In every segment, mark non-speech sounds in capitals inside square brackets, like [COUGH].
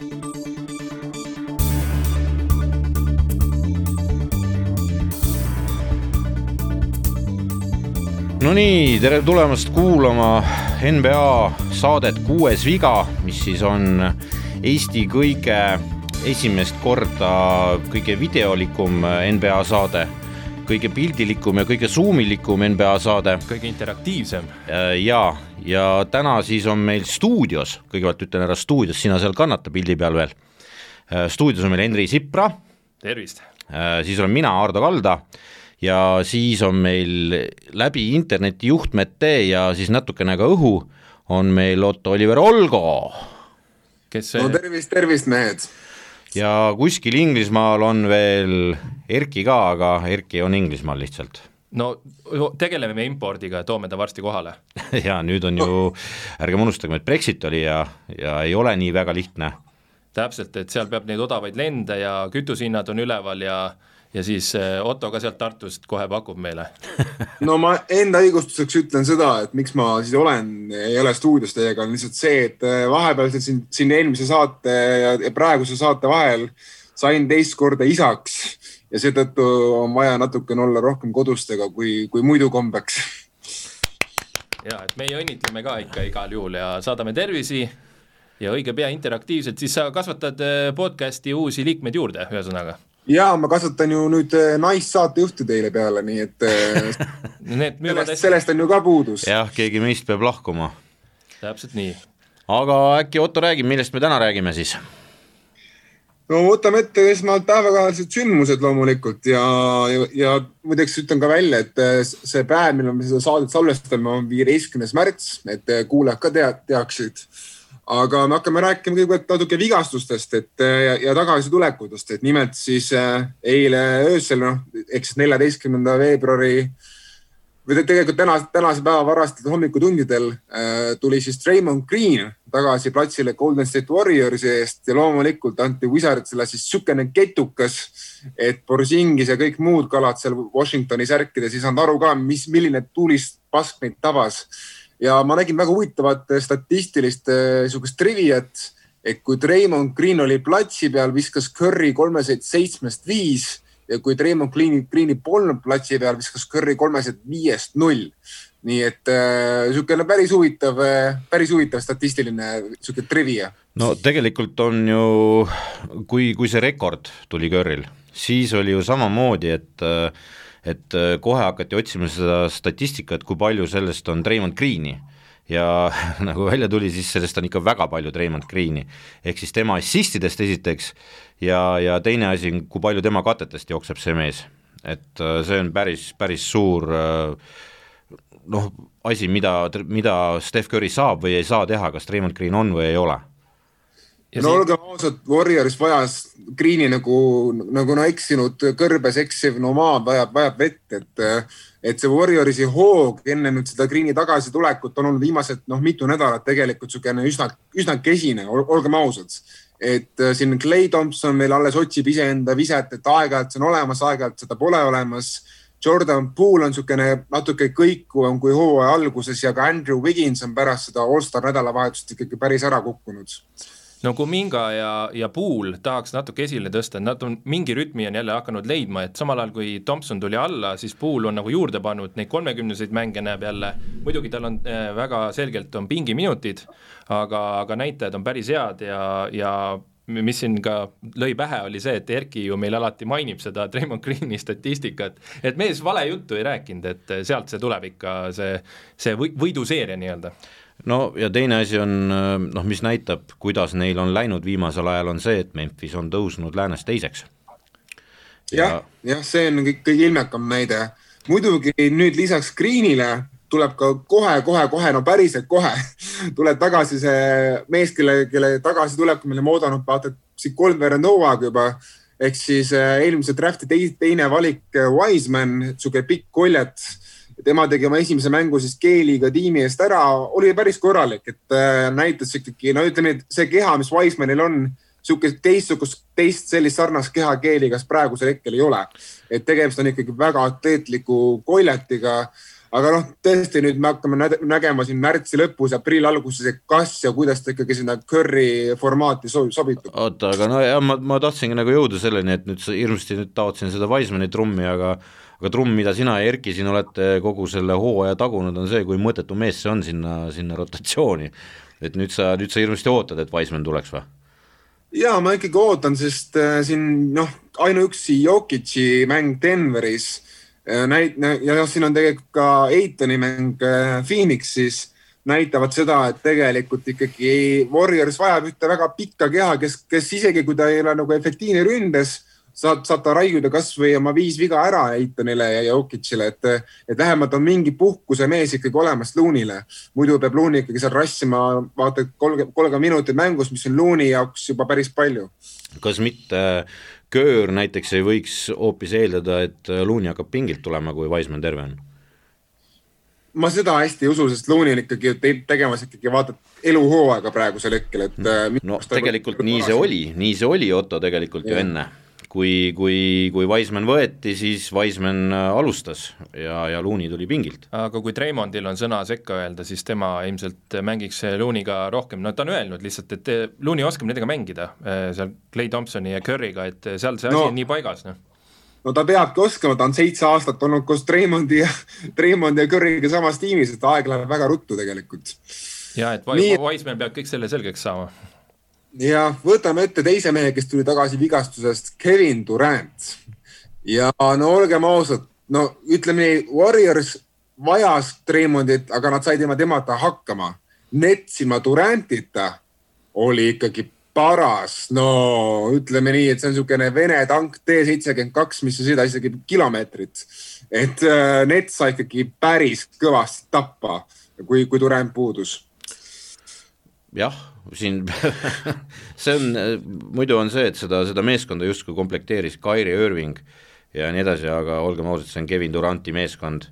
Nonii, tere tulemast kuulama NBA saadet Kuues viga, mis siis on Eesti kõige esimest korda kõige videolikum NBA saade, kõige pildilikum ja kõige suumilikum NBA saade. kõige interaktiivsem. ja, ja täna siis on meil stuudios, kõigepealt ütlen ära stuudios, sina seal kannata pildi peal veel. stuudios on meil Henri Sipra. tervist. siis olen mina, Ardo Kalda ja siis on meil läbi interneti juhtmete ja siis natukene ka õhu on meil Otto-Oliver Olgo. kes see no tervist, tervist, mehed! Ja kuskil Inglismaal on veel Erki ka, aga Erki on Inglismaal lihtsalt no tegeleme me impordiga ja toome ta varsti kohale [LAUGHS] ja nüüd on ju, ärgem unustagem, et Brexit oli ja, ja ei ole nii väga lihtne. täpselt, et seal peab neid odavaid lende ja kütusehinnad on üleval ja ja siis äh, Otto ka sealt Tartust kohe pakub meile [LAUGHS] no ma enda õigustuseks ütlen seda, et miks ma siis olen, ei ole stuudios teiega, on lihtsalt see, et äh, vahepealselt siin, siin eelmise saate ja praeguse saate vahel sain teist korda isaks ja seetõttu on vaja natukene olla rohkem kodustega, kui, kui muidu kombeks. ja, et meie õnnitleme ka ikka igal juhul ja saadame tervisi ja õige pea interaktiivselt, siis sa kasvatad äh, podcast'i uusi liikmeid juurde, ühesõnaga ja ma kasvatan ju nüüd äh, naissaatejuhti teile peale, nii et äh, [LAUGHS] Need sellest, sellest on ju ka puudus. jah, keegi meist peab lahkuma. täpselt nii. aga äkki Otto räägib, millest me täna räägime siis? no võtame ette esmalt päevakajalised sündmused loomulikult ja, ja, ja muideks ütlen ka välja, et äh, see päev, millal me seda saadet salvestame, on viieteistkümnes märts, et kuulajad ka tea, teaksid aga me hakkame rääkima kõigepealt natuke vigastustest, et ja, ja tagasitulekutest, et nimelt siis äh, eile öösel, noh, ehk siis neljateistkümnenda veebruari või tegelikult tänase, tänase päeva varastel hommikutundidel äh, tuli siis Raymond Green tagasi platsile Golden State Warriorsi eest ja loomulikult anti Wizardsile siis niisugune ketukas, et Borzingis ja kõik muud kalad seal Washingtoni särkides ei saanud aru ka, mis, milline tulist pask neid tabas ja ma nägin väga huvitavat eh, statistilist eh, sihukest triviat, et kui Draymond Green oli platsi peal, viskas Curry kolmesaid seitsmest viis ja kui Draymond Greeni, Greeni polnud platsi peal, viskas Curry kolmesaid viiest null. nii et äh, päris huvitav, päris huvitav statistiline sihuke trivia. no tegelikult on ju, kui, kui see rekord tuli Curryl, siis oli ju samamoodi, et äh, et äh, kohe hakati otsima seda statistikat, kui palju sellest on Raymond Greeni ja [LAUGHS] nagu välja tuli, siis sellest on ikka väga palju Raymond Greeni. ehk siis tema assistidest esiteks ja, ja teine asi, kui palju tema katetest jookseb see mees. et äh, see on päris, päris suur äh, noh, asi, mida, mida Steph Curry saab või ei saa teha, kas Raymond Green on või ei ole Ja no olgem ausad, Warriors vajas Greeni nagu, nagu no eksinud kõrbes eksiv nomaad vajab, vajab vett, et, et see Warriorsi hoog enne nüüd seda Greeni tagasitulekut on olnud viimased noh, mitu nädalat tegelikult niisugune üsna, üsna kesine, olgem ausad. et äh, siin Clay Thompson meil alles otsib iseenda viset, et aeg-ajalt see on olemas, aeg-ajalt seda pole olemas. Jordan Poole on niisugune natuke kõikuvam kui hooaja alguses ja ka Andrew Wiggins on pärast seda allstar nädalavahetust ikkagi päris ära kukkunud no Kuminga ja, ja Pool tahaks natuke esile tõsta, nad on mingi rütmi on jälle hakanud leidma, et samal ajal kui Thompson tuli alla, siis Pool on nagu juurde pannud neid kolmekümneseid mänge näeb jälle, muidugi tal on äh, väga selgelt on pingiminutid, aga, aga näitajad on päris head ja, ja mis siin ka lõi pähe, oli see, et Erki ju meil alati mainib seda Draymond Greeni statistikat, et mees vale juttu ei rääkinud, et sealt see tuleb ikka, see, see võiduseeria nii-öelda no ja teine asi on noh, mis näitab, kuidas neil on läinud. Viimasel ajal, on see, et Memphis on tõusnud läänes teiseks. Ja.. jah, jah, see on kõik kõige ilmekam näide. muidugi nüüd lisaks Greenile tuleb ka kohe-kohe-kohe, no päriselt kohe [LAUGHS] tuleb tagasi see mees, kelle, kelle tagasitulekut me oleme oodanud vaata siin kolmveerand hooaega juba. Ehk siis äh, eelmise draft'i teine valik äh, Wiseman, sihuke pikk koljat tema tegi oma esimese mängu siis Keeliga tiimi eest ära, oli päris korralik, et äh, näitas ikkagi, no ütleme, et see keha, mis Wisemanil on, sihukest teistsugust, teist sellist sarnast keha Keeligas praegusel hetkel ei ole. et tegemist on ikkagi väga atleetliku koljatiga. aga noh, tõesti nüüd me hakkame nägema siin märtsi lõpus, aprilli alguses, et kas ja kuidas ta ikkagi sinna Curry formaati sobitub. oota, aga no jah, ma, ma tahtsingi nagu jõuda selleni, et nüüd hirmsasti nüüd taotlesin seda Wisemani trummi, aga aga trumm, mida sina ja Erki siin olete kogu selle hooaja tagunud, on see, kui mõttetu mees see on sinna, sinna rotatsiooni. et nüüd sa, nüüd sa hirmsasti ootad, et Wiseman tuleks või? ja ma ikkagi ootan, sest äh, siin noh, ainuüksi Jokic'i mäng Denveris äh, näit- ja noh, siin on tegelikult ka Eitoni mäng äh, Phoenixis näitavad seda, et tegelikult ikkagi Warriors vajab ühte väga pikka keha, kes, kes isegi kui ta ei ole nagu efektiivne ründes saad, saad ta raiuda kasvõi oma viis viga ära Eitonile ja Jokicile, et, et vähemalt on mingi puhkuse mees ikkagi olemas Loonile. muidu peab Looni ikkagi seal rassima, vaata kolmkümmend, kolmkümmend minutit mängus, mis on Looni jaoks juba päris palju. kas mitte Köör näiteks ei võiks hoopis eeldada, et Looni hakkab pingilt tulema, kui Wiseman terve on? ma seda hästi ei usu, sest on ikkagi tegemas ikkagi vaata eluhooaega praegusel hetkel, et. no tegelikult nii see oli, nii see oli, Otto, tegelikult ja. ju enne kui, kui, kui Wiseman võeti, siis Wiseman äh, alustas ja, ja Looney tuli pingilt. aga kui Treimondil on sõna sekka öelda, siis tema ilmselt mängiks Looney'ga rohkem, no ta on öelnud lihtsalt, et äh, Looney oskab nendega mängida, äh, seal Clay Thompsoni ja Curry'ga, et seal see no. asi on nii paigas, noh no ta peabki oskama, ta on seitse aastat olnud koos Treimondi ja, Treimondi ja Curry'ga samas tiimis, et aeg läheb väga ruttu tegelikult. ja et Wiseman peab kõik selle selgeks saama ja võtame ette teise mehe, kes tuli tagasi vigastusest, Kevin Durant. ja no olgem ausad, no ütleme nii, Warriors vajas Treimondit, aga nad said ilma temata hakkama. Nets ilma Durantita oli ikkagi paras, no ütleme nii, et see on niisugune Vene tank T seitsekümmend kaks, mis ei sõida isegi kilomeetrit. et äh, Nets sai ikkagi päris kõvasti tappa, kui, kui Durant puudus. jah siin [LAUGHS] see on, muidu on see, et seda, seda meeskonda justkui komplekteeris Kairi Irving ja nii edasi, aga olgem ausad, see on Kevin Duranti meeskond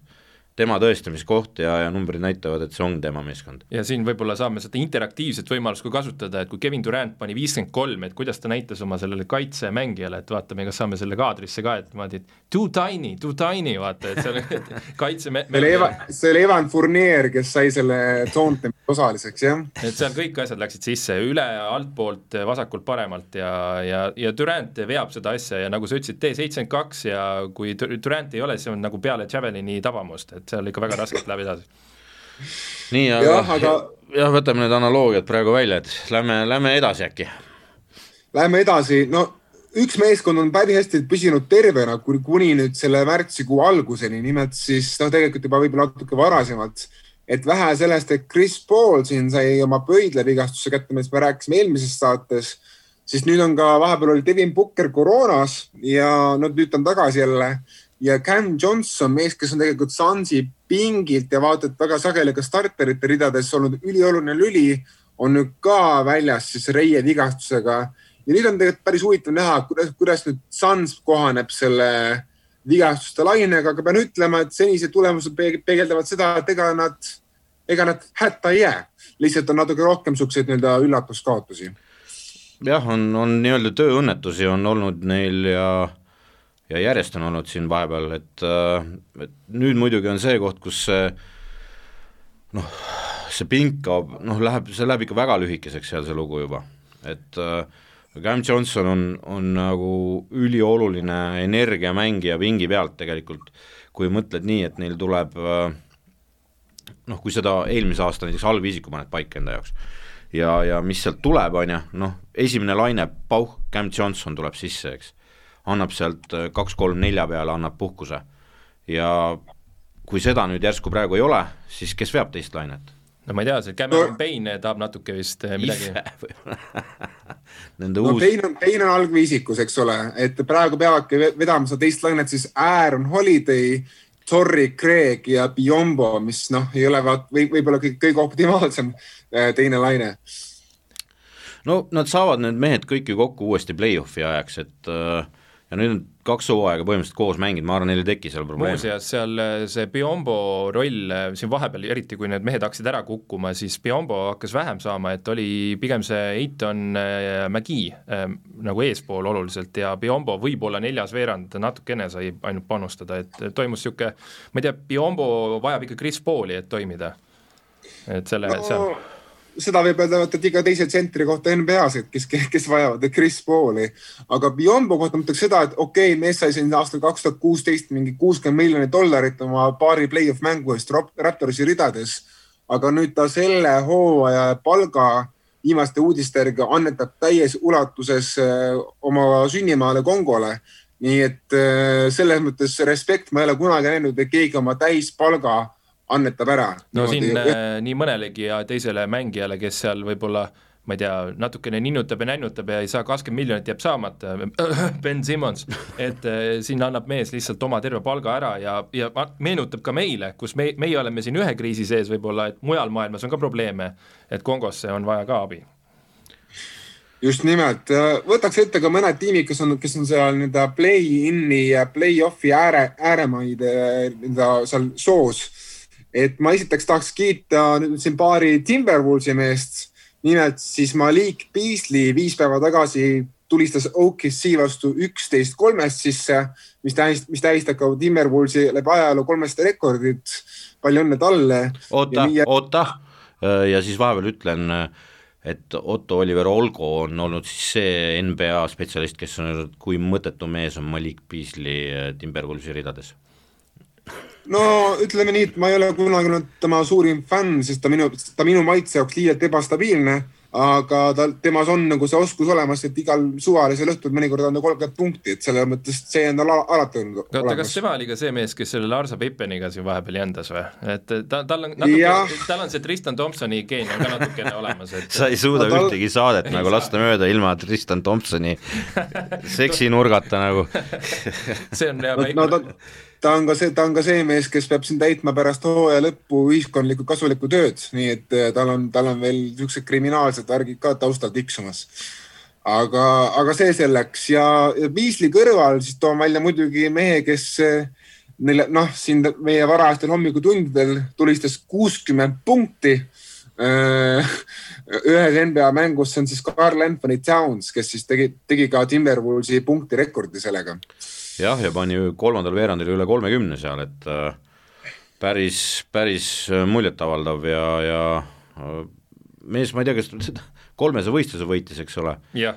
tema tõestamiskoht ja, ja numbrid näitavad, et see on tema meeskond. ja siin võib-olla saame seda interaktiivset võimalust ka kasutada, et kui Kevin Durant pani viiskümmend kolm, et kuidas ta näitas oma sellele kaitsemängijale, et vaatame, kas saame selle kaadrisse ka, et niimoodi, et too tiny, too tiny, vaata, et seal [LAUGHS] kaitse see oli Evan, see oli Evan Fournier, kes sai selle toonte osaliseks, jah. et seal kõik asjad läksid sisse, üle, altpoolt, vasakult, paremalt ja, ja, ja Durant veab seda asja ja nagu sa ütlesid, T seitsekümmend kaks ja kui Durant ei ole, see on nagu peale Javelini tabamust, et seal ikka väga raskelt läheb edasi. nii, aga jah, aga... jah, võtame need analoogiad praegu välja, et lähme, lähme edasi äkki. Lähme edasi, no üks meeskond on päris hästi püsinud tervena kuni nüüd selle märtsikuu alguseni, nimelt siis noh, tegelikult juba võib-olla natuke varasemalt. et vähe sellest, et Chris Paul siin sai oma pöidlavigastuse kätte, millest me rääkisime eelmises saates, siis nüüd on ka vahepeal oli Devin Booker koroonas ja no nüüd ta on tagasi jälle ja Cam Johnson, mees, kes on tegelikult Sunsi pingilt ja vaata, et väga sageli ka starterite ridades olnud ülioluline lüli, on nüüd ka väljas siis reie vigastusega. ja nüüd on tegelikult päris huvitav näha, kuidas, kuidas nüüd Suns kohaneb selle vigastuste lainega, aga pean ütlema, et senised tulemused peegeldavad seda, et ega nad, ega nad hätta ei jää. lihtsalt on natuke rohkem siukseid nii-öelda üllatuskaotusi. jah, on, on nii-öelda tööõnnetusi on olnud neil ja ja järjest on olnud siin vahepeal, et, äh, et nüüd muidugi on see koht, kus see noh, see pink kaob, noh, läheb, see läheb ikka väga lühikeseks seal, see lugu juba, et äh, Cam Johnson on, on nagu ülioluline energiamängija pingi pealt tegelikult, kui mõtled nii, et neil tuleb äh, noh, kui seda eelmise aasta näiteks algviisiku paned paika enda jaoks ja, ja mis sealt tuleb, on ju, noh, esimene laine, pauh, Cam Johnson tuleb sisse, eks annab sealt äh, kaks-kolm-nelja peale, annab puhkuse. ja kui seda nüüd järsku praegu ei ole, siis kes veab teist lainet? no ma ei tea, see Cameron no, Payne tahab natuke vist äh, midagi [LAUGHS] Nende no uus... Payne on, Payne on algviisikus, eks ole, et praegu peavadki vedama seda teist lainet siis Aaron Holiday, Torrey Craig ja Biombo, mis noh, ei ole vaat või võib-olla kõige, kõige optimaalsem äh, teine laine no nad saavad need mehed kõik ju kokku uuesti play-off'i ajaks, et äh, ja nüüd kaks hooaega põhimõtteliselt koos mänginud, ma arvan, neil ei teki seal probleemi. muuseas, seal äh, see Biombo roll äh, siin vahepeal, eriti kui need mehed hakkasid ära kukkuma, siis Biombo hakkas vähem saama, et oli pigem see Eiton äh, äh, nagu eespool oluliselt ja Biombo võib-olla neljas veerand natukene sai ainult panustada, et toimus niisugune, ma ei tea, Biombo vajab ikka Chris Pauli, et toimida. et selle no,, seal seda võib öelda, et iga teise tsentri kohta NBA-s, et kes, kes vajavad Chris Pauli. aga Biombo kohta ma ütleks seda, et okei okay,, mees sai siin aastal kaks tuhat kuusteist mingi kuuskümmend miljonit dollarit oma paari play-off mängu eest Raptorsi ridades. aga nüüd ta selle hooaja palga viimaste uudiste järgi annetab täies ulatuses äh, oma sünnimaale Kongole. nii et äh, selles mõttes respekt, ma ei ole kunagi näinud, et keegi oma täispalga annetab ära. no Niimoodi... siin äh, nii mõnelegi ja teisele mängijale, kes seal võib-olla ma ei tea, natukene ninnutab ja nännutab ja ei saa, kakskümmend miljonit jääb saamata, [CLEARS THROAT] Ben Simmons, et äh, siin annab mees lihtsalt oma terve palga ära ja, ja meenutab ka meile, kus me, meie oleme siin ühe kriisi sees võib-olla, et mujal maailmas on ka probleeme, et Kongosse on vaja ka abi. Just nimelt, võtaks ette ka mõned tiimid, kes on, kes on seal nii-öelda play-in'i ja play-off'i ääre, ääremaid nii-öelda seal soos et ma esiteks tahaks kiita nüüd siin paari Timberwolvesi meest. nimelt siis Malik Beasley viis päeva tagasi tulistas OKC vastu üksteist kolmest sisse, mis tähistab, mis tähistab ka Timberwolvesi läbi ajaloo kolmest rekordit. palju õnne talle. oota, oota ja siis vahepeal ütlen, et Otto Oliver Olgo on olnud siis see NBA spetsialist, kes on öelnud, kui mõttetu mees on Malik Beasley Timberwolvesi ridades no ütleme nii, et ma ei ole kunagi olnud tema suurim fänn, sest ta minu, ta minu maitse jaoks liialt ebastabiilne. aga ta, temas on nagu see oskus olemas, et igal suvalisel õhtul mõnikord anda kolmkümmend punkti, et selles mõttes see on tal alati olnud oota, kas tema oli ka see mees, kes selle Larsa Pippeniga siin vahepeal jändas või? et ta, tal on natuke, tal on see Tristan Thompsoni geen on ka natukene olemas, et sa ei suuda no, tal... ühtegi saadet nagu lasta mööda ilma Tristan Thompsoni [LAUGHS] seksinurgata nagu see on hea no, ta ta on ka see, ta on ka see mees, kes peab siin täitma pärast hooaja lõppu ühiskondlikku kasulikku tööd, nii et eh, tal on, tal on veel niisugused kriminaalsed värgid ka taustal tiksumas. aga, aga see selleks. Ja Beasley kõrval siis toon välja muidugi mehe, kes eh, neile noh, siin meie varajastel hommikutundidel tulistas kuuskümmend punkti eh, ühes NBA mängus, see on siis Carl Anthony Towns, kes siis tegi, tegi ka Timberwolvesi punktirekordi sellega jah, ja pani kolmandal veerandil üle kolmekümne seal, et äh, päris, päris muljetavaldav ja, ja äh, mees, ma ei tea, kas kolmese võistluse võitis, eks ole.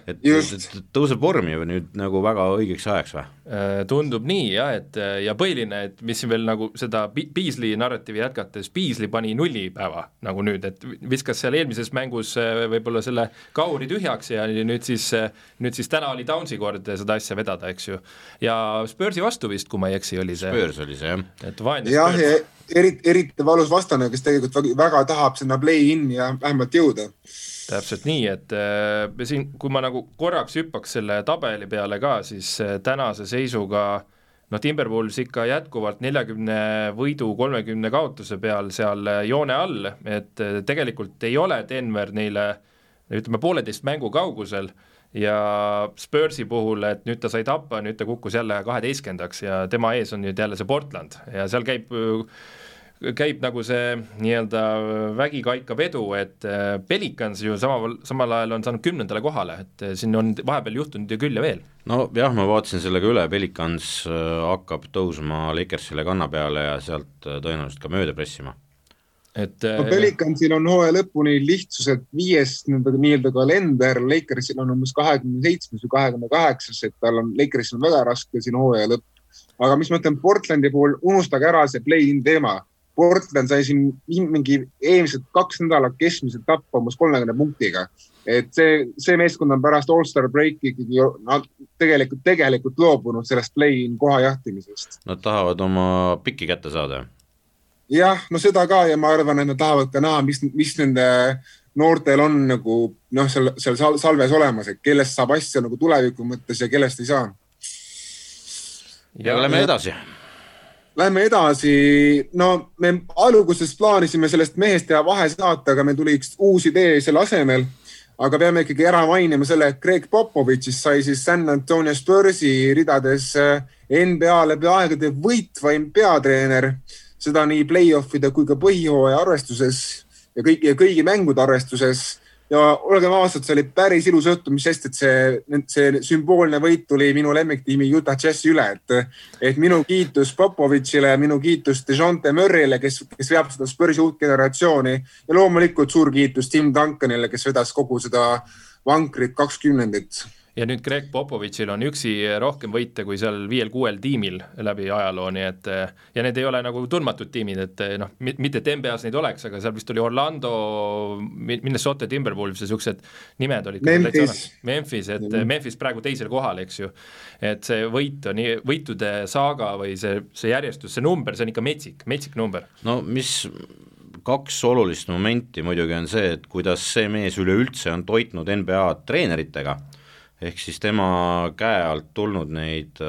et, et tõuseb vormi nüüd nagu väga õigeks ajaks või? Äh, tundub nii jah, et ja põhiline, et mis siin veel nagu seda Beasley narratiivi jätkates, Beasley pani nullipäeva nagu nüüd, et viskas seal eelmises mängus äh, võib-olla selle kauri tühjaks ja nüüd siis, äh, nüüd siis täna oli Downsi kord seda asja vedada, eks ju. ja Spursi vastu vist, kui ma ei eksi, oli see. Spurs oli see jah. et vaene jah, ja eriti, eriti valus vastane, kes tegelikult väga, väga tahab sinna play-in'i ja vähemalt jõuda täpselt nii, et äh, siin, kui ma nagu korraks hüppaks selle tabeli peale ka, siis äh, tänase seisuga noh, Timberwolves ikka jätkuvalt neljakümne võidu, kolmekümne kaotuse peal seal äh, joone all, et äh, tegelikult ei ole Denver neile ütleme, pooleteist mängu kaugusel ja Spursi puhul, et nüüd ta sai tappa, nüüd ta kukkus jälle kaheteistkümnendaks ja tema ees on nüüd jälle see Portland ja seal käib äh, käib nagu see nii-öelda vägikaikav edu, et äh, Pelicans ju samal, samal ajal on saanud kümnendale kohale, et äh, siin on vahepeal juhtunud ju küll ja veel. nojah, ma vaatasin selle ka üle, Pelicans äh, hakkab tõusma Lakersile kanna peale ja sealt tõenäoliselt ka mööda pressima et no Pelicansil on hooaja lõpuni lihtsuselt viies nii-öelda kalender, Lakersil on umbes kahekümne seitsmes või kahekümne kaheksas, et tal on, Lakersil on väga raske siin hooaja lõpp. aga mis ma ütlen Portlandi puhul, unustage ära see play-in teema Portland sai siin mingi eelmised kaks nädalat keskmiselt tappa umbes kolmekümne punktiga. et see, see meeskond on pärast allstar break'i ikkagi nad tegelikult, tegelikult loobunud sellest play-in koha jahtimisest. Nad tahavad oma piki kätte saada? jah, no seda ka ja ma arvan, et nad tahavad ka näha, mis, mis nende noortel on nagu noh, seal, seal salves olemas, et kellest saab asja nagu tuleviku mõttes ja kellest ei saa. ja lähme edasi Lähme edasi, no me alguses plaanisime sellest mehest teha vahesaate, aga meil tuli üks uus idee selle asemel. aga peame ikkagi ära mainima selle, et Greg Popovitšist sai siis San Antonio Spursi ridades äh, NBA läbi aegade võitvaim peatreener, seda nii play-off'ide kui ka põhihooaja arvestuses ja kõik ja kõigi mängude arvestuses ja olgem ausad, see oli päris ilus õhtu, mis sest, et see, see sümboolne võit tuli minu lemmiktiimi Utah Jazzi üle, et, et minu kiitus Popovitšile, minu kiitus Dejounte Murray'le, kes, kes veab seda Spursi uut generatsiooni ja loomulikult suur kiitus Tim Duncanile, kes vedas kogu seda vankrit kakskümnendit ja nüüd Greg Popovitšil on üksi rohkem võite kui seal viiel-kuuel tiimil läbi ajaloo, nii et ja need ei ole nagu tundmatud tiimid, et noh, mitte et NBA-s neid oleks, aga seal vist oli Orlando, Minnesota Timberwolves ja niisugused nimed olid. Memphis. Memphis, et mm. Memphis praegu teisel kohal, eks ju. et see võit on, võitude saaga või see, see järjestus, see number, see on ikka metsik, metsik number. no mis kaks olulist momenti muidugi on see, et kuidas see mees üleüldse on toitnud NBA treeneritega ehk siis tema käe alt tulnud neid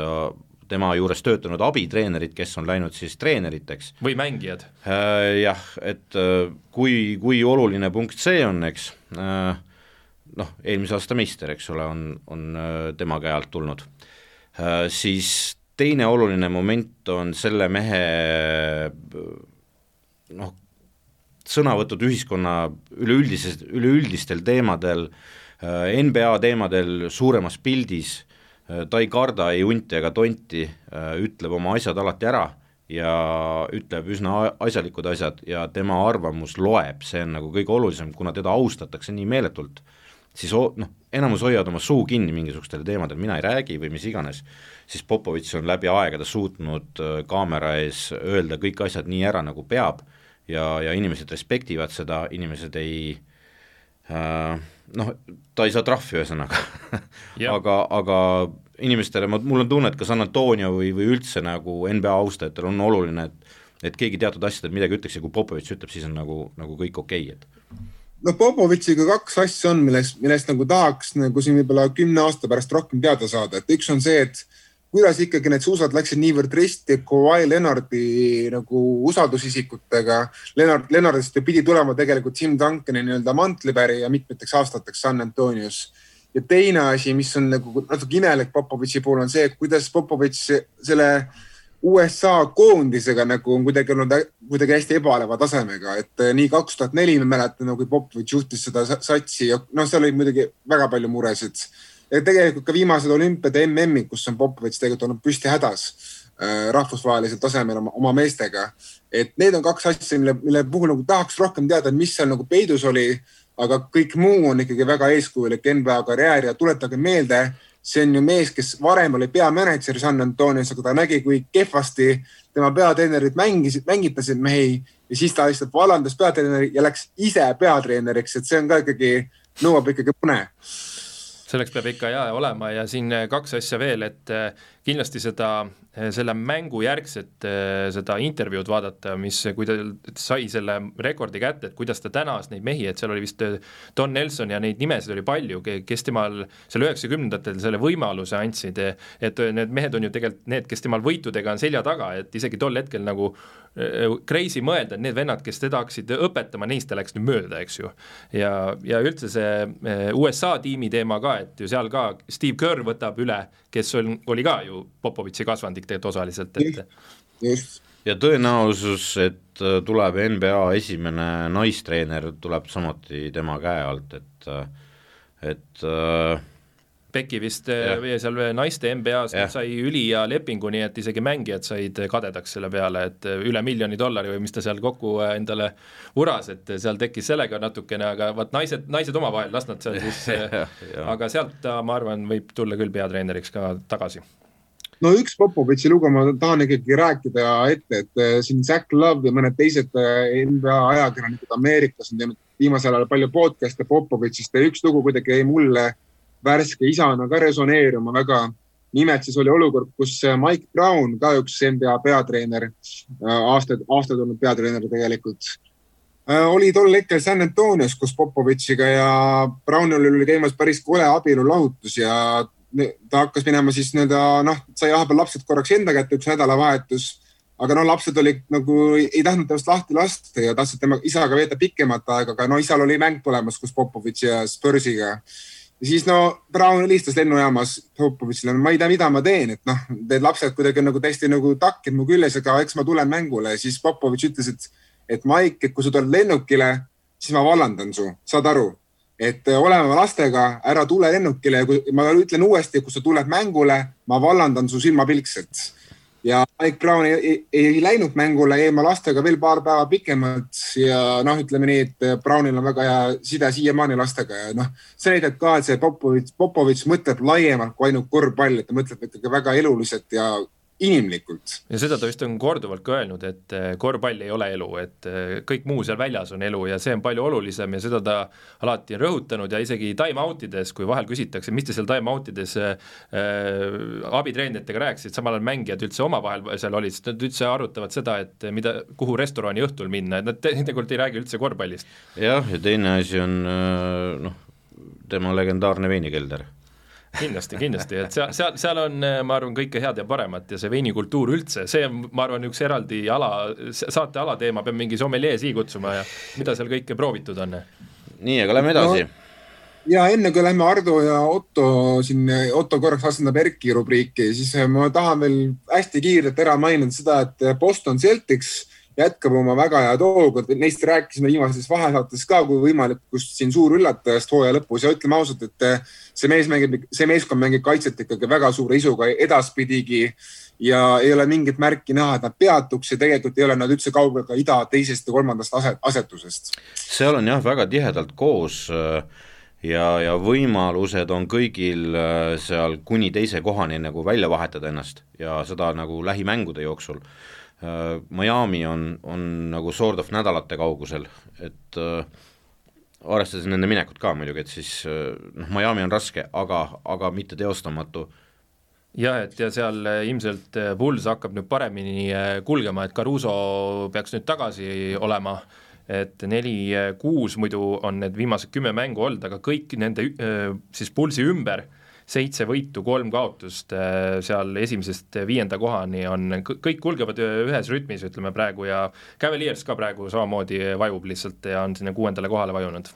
tema juures töötanud abitreenerid, kes on läinud siis treeneriteks. või mängijad. Äh, jah, et äh, kui, kui oluline punkt see on, eks, äh, noh, eelmise aasta meister, eks ole, on, on tema käe alt tulnud, siis teine oluline moment on selle mehe noh, sõnavõtud ühiskonna üleüldises, üleüldistel teemadel äh, Äh, NBA teemadel suuremas pildis, äh, ta ei karda ei unti ega tonti, äh, ütleb oma asjad alati ära ja ütleb üsna asjalikud asjad ja tema arvamus loeb, see on nagu kõige olulisem, kuna teda austatakse nii meeletult, siis noh, enamus hoiavad oma suu kinni mingisugustel teemadel, mina ei räägi või mis iganes, siis Popovitš on läbi aegade suutnud kaamera ees öelda kõik asjad nii ära, nagu peab ja, ja inimesed respektivad seda, inimesed ei äh, noh, ta ei saa trahvi, ühesõnaga. Aga, aga inimestele, ma, mul on tunne, et ka San Antonio või, või üldse nagu NBA austajatel on oluline, et et keegi teatud asjadel midagi ütleks ja kui Popovitš ütleb, siis on nagu, nagu kõik okei okay,, et no Popovitšiga kaks asja on, millest, millest nagu tahaks nagu siin võib-olla kümne aasta pärast rohkem teada saada, et üks on see, et kuidas ikkagi need suusad läksid niivõrd risti Kawhi Leonardi nagu usaldusisikutega. Lennart, Lennartist ju pidi tulema tegelikult Tim Duncani nii-öelda mantlipärija mitmeteks aastateks San Antonios. ja teine asi, mis on nagu natuke imelik Popovitši puhul on see, kuidas Popovitš selle USA koondisega nagu on kuidagi olnud kuidagi hästi ebaleva tasemega, et nii kaks tuhat neli me mäletame, kui Popovitš juhtis seda satsi ja noh, seal oli muidugi väga palju muresid ja tegelikult ka viimased olümpiad ja MM-id, kus on Popovitš tegelikult olnud püsti hädas äh, rahvusvahelisel tasemel oma, oma meestega. et need on kaks asja, mille, mille puhul nagu tahaks rohkem teada, mis seal nagu peidus oli. aga kõik muu on ikkagi väga eeskujulik NBA karjäär ja tuletage meelde, see on ju mees, kes varem oli peamänedžer San Antonios, aga ta nägi, kui kehvasti tema peatreenerid mängisid, mängitasid mehi ja siis ta lihtsalt vallandas peatreeneri ja läks ise peatreeneriks, et see on ka ikkagi, nõuab ikkagi pune selleks peab ikka jaa olema ja siin eh, kaks asja veel, et eh, kindlasti seda, selle mängu järgset seda intervjuud vaadata, mis, kui ta sai selle rekordi kätte, et kuidas ta tänas neid mehi, et seal oli vist Don Nelson ja neid nimesid oli palju, kes temal seal üheksakümnendatel selle võimaluse andsid, et need mehed on ju tegelikult need, kes temal võitudega on selja taga, et isegi tol hetkel nagu crazy mõelda, et need vennad, kes teda hakkasid õpetama, neist ta läks nüüd mööda, eks ju. ja, ja üldse see USA tiimi teema ka, et ju seal ka Steve Kerr võtab üle, kes on, oli ka ju Popovitši kasvandik tegelikult osaliselt, et. just. Ja tõenäosus, et äh, tuleb NBA esimene naistreener, tuleb samuti tema käe alt, et, et äh, Beki vist ja. Seal naiste NBA-s sai ülihea lepingu, nii et isegi mängijad said kadedaks selle peale, et üle miljoni dollari või mis ta seal kokku endale uras, et seal tekkis sellega natukene, aga vaat naised, naised omavahel, las nad seal siis [LAUGHS] aga sealt ta, ma arvan, võib tulla küll peatreeneriks ka tagasi no üks Popovitši lugu ma tahan ikkagi rääkida ette, et siin Zack Love ja mõned teised NBA ajakirjanikud Ameerikas on teinud viimasel ajal palju podcast'e Popovitšist ja üks lugu kuidagi jäi mulle värske isana ka resoneeruma väga. nimelt siis oli olukord, kus äh, Mike Brown, ka üks NBA peatreener, aastaid, aastaid olnud peatreener tegelikult, oli tol hetkel San Antonios koos Popovitšiga ja Brownil oli käimas päris kole abielulahutus ja ta hakkas minema siis nii-öelda noh, sai vahepeal lapsed korraks enda kätte üks nädalavahetus aga no lapsed olid nagu, ei tahtnud temast lahti lasta ja tahtsid tema isaga veeta pikemat aega, aga no isal oli mäng tulemas koos Popovitši ja Spursiga. ja siis no Brown helistas lennujaamas Popovitšile, ma ei tea, mida ma teen, et noh, need lapsed kuidagi nagu täiesti nagu takkid mu küljes, aga eks ma tulen mängule. siis Popovitš ütles, et, et Mike, et kui sa tuled lennukile, siis ma vallandan su, saad aru et oleme lastega, ära tule lennukile ja kui ma ütlen uuesti, kui sa tuled mängule, ma vallandan su silmapilkselt ja Mike Brown ei, ei, ei läinud mängule, jäi oma lastega veel paar päeva pikemalt ja noh, ütleme nii, et Brownil on väga hea side siiamaani lastega ja noh, see näitab ka, et see Popovitš, Popovitš mõtleb laiemalt kui ainult korvpall, et ta mõtleb ikkagi väga eluliselt ja inimlikult. ja seda ta vist on korduvalt ka öelnud, et eh, korvpall ei ole elu, et eh, kõik muu seal väljas on elu ja see on palju olulisem ja seda ta alati on rõhutanud ja isegi time-out ides, kui vahel küsitakse, mis te seal time-out ides äh, abitreeneritega rääkisid, samal ajal mängijad üldse omavahel seal olid, sest nad üldse arutavad seda, et mida, kuhu restorani õhtul minna, et nad teinekord ei räägi üldse korvpallist. jah, ja teine asi on noh, tema legendaarne veinikelder kindlasti, kindlasti, et seal, seal, seal on, ma arvan, kõike head ja paremat ja see veinikultuur üldse, see on, ma arvan, üks eraldi ala, saate alateema, peab mingi sommelee siia kutsuma ja mida seal kõike proovitud on. nii, aga lähme edasi no ja enne kui lähme Ardo ja Otto siin, Otto korraks asendab Erki rubriiki, siis ma tahan veel hästi kiirelt ära mainida seda, et Boston Celtics jätkab oma väga head hoogu, neist rääkisime viimases vahesaates ka kui võimalikust siin suur üllatajast hooaja lõpus. Ja ütleme ausalt, et see mees mängib, see meeskond mängib kaitset ikkagi väga suure isuga edaspidigi. Ja ei ole mingit märki näha, et nad peatuks. Ja tegelikult ei ole nad üldse kaugel ka ida teisest ja kolmandast aset, asetusest. seal on jah, väga tihedalt koos ja, ja võimalused on kõigil seal kuni teise kohani nagu välja vahetada ennast. Ja seda nagu lähimängude jooksul Miami on, on nagu sort of nädalate kaugusel, et äh, arvestades nende minekut ka muidugi, et siis äh, noh, Miami on raske, aga, aga mitte teostamatu. Jah, et ja seal ilmselt Bulls hakkab nüüd paremini kulgema, et Caruso peaks nüüd tagasi olema, et neli-kuus muidu on need viimased kümme mängu olnud, aga kõik nende siis Bullsi ümber seitse võitu, kolm kaotust äh, seal esimesest viienda kohani on, kõik kulgevad ühes rütmis, ütleme praegu ja Cavaliers ka praegu samamoodi vajub lihtsalt ja on sinna kuuendale kohale vajunud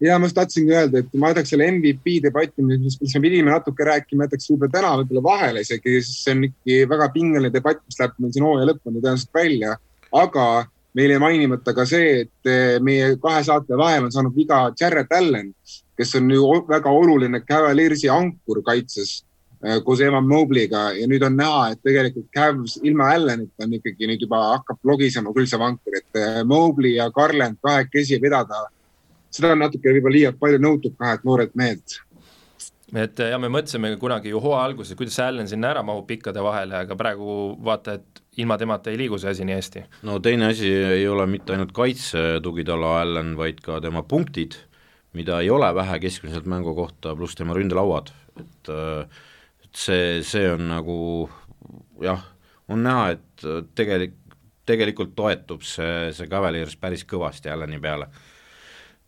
ja ma just tahtsingi öelda, et ma jätaks selle MVP debatti, mis, mis me pidime natuke rääkima, jätaks võib-olla täna võib-olla vahele isegi, sest see on ikkagi väga pingeline debatt, mis läheb meil siin hooaja lõpuni tõenäoliselt välja. aga meil jäi mainimata ka see, et meie kahe saate vahel on saanud viga Jared Allan, kes on ju väga oluline Cavaliersi ankur kaitses äh, koos Evan Mobley'ga ja nüüd on näha, et tegelikult Cavs ilma Allanita on ikkagi nüüd juba hakkab logisema küll see vankur, et äh, Mobley ja Garland kahekesi vedada. seda on natuke võib-olla liialt palju nõutud kahelt noorelt mehelt et ja me mõtlesime kunagi ju hooaja alguses, kuidas Allan sinna ära mahub pikkade vahele, aga praegu vaata, et ilma temata ei liigu see asi nii hästi. no teine asi ei ole mitte ainult kaitse tugitala Allan, vaid ka tema punktid mida ei ole vähe keskmiselt mängu kohta, pluss tema ründelauad, et et see, see on nagu jah, on näha, et tegelik, tegelikult toetub see, see Cavaliers päris kõvasti Allani peale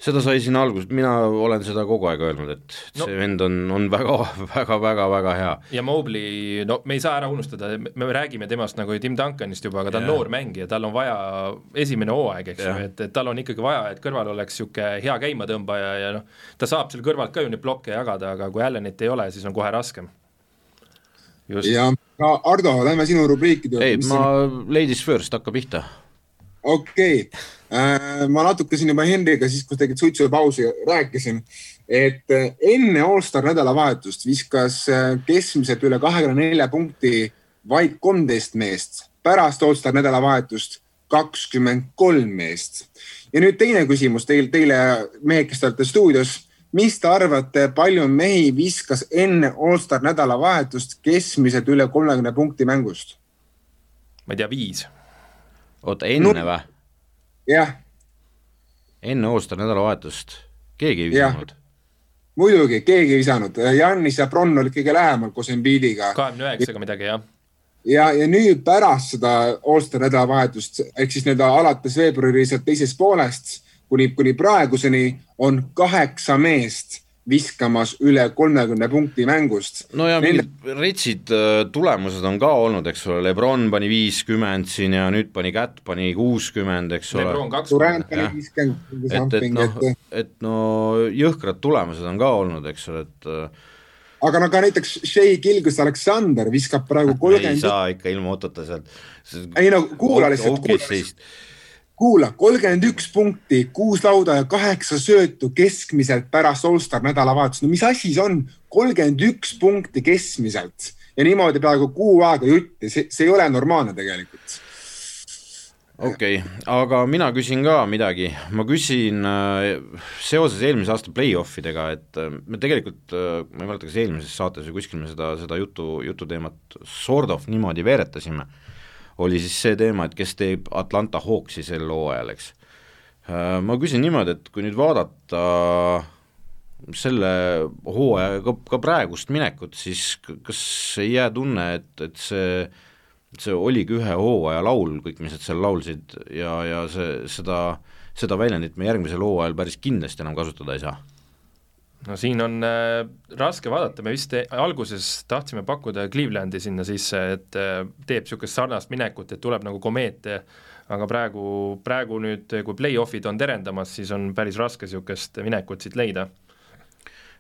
seda sai siin alguses, mina olen seda kogu aeg öelnud, et no. see vend on, on väga, väga, väga, väga hea. ja Mobley, no me ei saa ära unustada, me räägime temast nagu Tim Duncanist juba, aga ta on yeah. noor mängija, tal on vaja esimene hooaeg, eks ju yeah., et, et tal on ikkagi vaja, et kõrval oleks niisugune hea käimatõmbaja ja noh, ta saab seal kõrvalt ka ju neid plokke jagada, aga kui Allanit ei ole, siis on kohe raskem. ja Ardo, lähme sinu rubriikide ei, ma on... ladies first, hakka pihta okei okay., äh, ma natuke siin juba Henriga siis, kui tegid suitsupausi, rääkisin, et äh, enne Allstar nädalavahetust viskas äh, keskmiselt üle kahekümne nelja punkti vaid kolmteist meest, pärast Allstar nädalavahetust kakskümmend kolm meest. ja nüüd teine küsimus teil, teile mehed, kes te olete stuudios. mis te arvate, palju mehi viskas enne Allstar nädalavahetust keskmiselt üle kolmekümne punkti mängust? ma ei tea, viis oota, enne või? jah. enne All-Star nädalavahetust, keegi ei visanud? muidugi, keegi ei visanud, Jannis ja Bronn olid kõige lähemal koos Embiidiga. kahekümne üheksaga midagi, jah ja, ja nüüd pärast seda All-Star nädalavahetust ehk siis nii-öelda alates veebruari teisest poolest kuni, kuni praeguseni on kaheksa meest viskamas üle kolmekümne punkti mängust. no ja Nende... retsid äh, tulemused on ka olnud, eks ole, Lebron pani viiskümmend siin ja nüüd pani Kätt, pani kuuskümmend, eks ole. Et, et noh, et no jõhkrad tulemused on ka olnud, eks ole, et äh, aga no ka näiteks Shea Gilgus Aleksander viskab praegu kolmkümmend 30... ei saa ikka ilma Ottota sealt. ei no kuula lihtsalt, kuula kolmkümmend üks punkti, kuus lauda ja kaheksa söötu keskmiselt pärast Allstar nädalavahetust. no mis asi see on? kolmkümmend üks punkti keskmiselt ja niimoodi peaaegu kuu aega jutti, see, see ei ole normaalne tegelikult. okei okay., aga mina küsin ka midagi, ma küsin äh, seoses eelmise aasta play-off idega, et äh, me tegelikult äh,, ma ei mäleta, kas eelmises saates või kuskil me seda, seda jutu, jututeemat sort of niimoodi veeretasime oli siis see teema, et kes teeb Atlanta Hawksi sel hooajal, eks. Äh, ma küsin niimoodi, et kui nüüd vaadata selle hooaja ka, ka praegust minekut, siis kas ei jää tunne, et, et see, see oligi ühe hooaja laul, kõik, mis nad seal laulsid ja, ja see, seda, seda väljendit me järgmisel hooajal päris kindlasti enam kasutada ei saa no siin on äh, raske vaadata, me vist alguses tahtsime pakkuda Clevelandi sinna sisse, et äh, teeb niisugust sarnast minekut, et tuleb nagu komeet, aga praegu, praegu nüüd, kui play-off'id on terendamas, siis on päris raske niisugust minekut siit leida.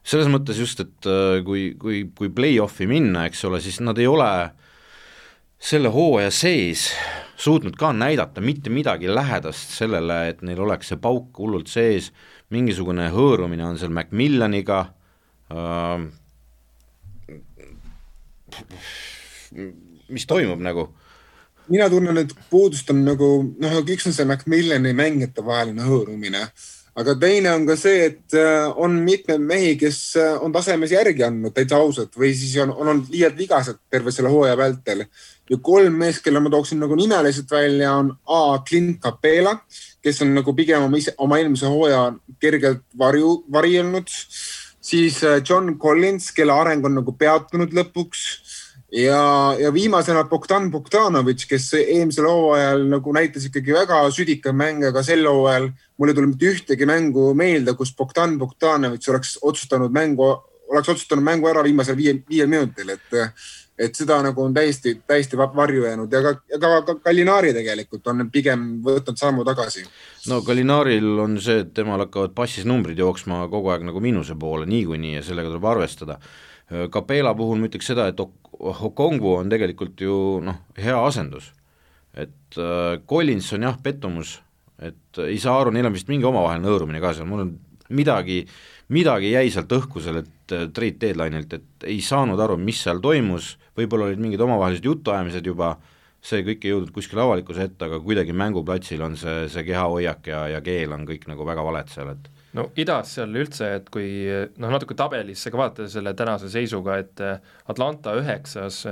Selles mõttes just, et äh, kui, kui, kui play-off'i minna, eks ole, siis nad ei ole selle hooaja sees suutnud ka näidata mitte midagi lähedast sellele, et neil oleks see pauk hullult sees mingisugune hõõrumine on seal Macmillaniga äh,, mis toimub nagu? mina tunnen, et puudust on nagu noh, üks on see Macmillani mängijate vaheline hõõrumine, aga teine on ka see, et äh, on mitmeid mehi, kes äh, on tasemes järgi andnud täitsa ausalt või siis on, on olnud liialt vigased terve selle hooaja vältel. ja kolm meest, kelle ma tooksin nagu nimeliselt välja, on A Clint Capela kes on nagu pigem oma ise, oma eelmise hooaja kergelt varju, varjelnud. siis äh, John Collins, kelle areng on nagu peatunud lõpuks ja, ja viimasena Bogdan Bogdanovitš, kes eelmisel hooajal nagu näitas ikkagi väga südika mänge, aga sel hooajal mul ei tule mitte ühtegi mängu meelde, kus Bogdan Bogdanovitš oleks otsustanud mängu, oleks otsustanud mängu ära viimasel viie, viiel minutil, et et seda nagu on täiesti, täiesti varju jäänud ja ka, ka, ka Gallinari tegelikult on pigem võtnud sammu tagasi. no Gallinaril on see, et temal hakkavad passis numbrid jooksma kogu aeg nagu miinuse poole niikuinii ja sellega tuleb arvestada. Capela puhul ma ütleks seda, et Okongu on tegelikult ju noh, hea asendus. et äh, Collins on jah, pettumus, et ei saa aru, neil on vist mingi omavaheline hõõrumine ka seal, mul on midagi, midagi jäi sealt õhku sellelt trade deadline'ilt, et ei saanud aru, mis seal toimus, võib-olla olid mingid omavahelised jutuajamised juba, see kõik ei jõudnud kuskile avalikkuse ette, aga kuidagi mänguplatsil on see, see kehahoiak ja, ja keel on kõik nagu väga valed seal, et no idas seal üldse, et kui noh, natuke tabelisse ka vaadata selle tänase seisuga, et Atlanta üheksas,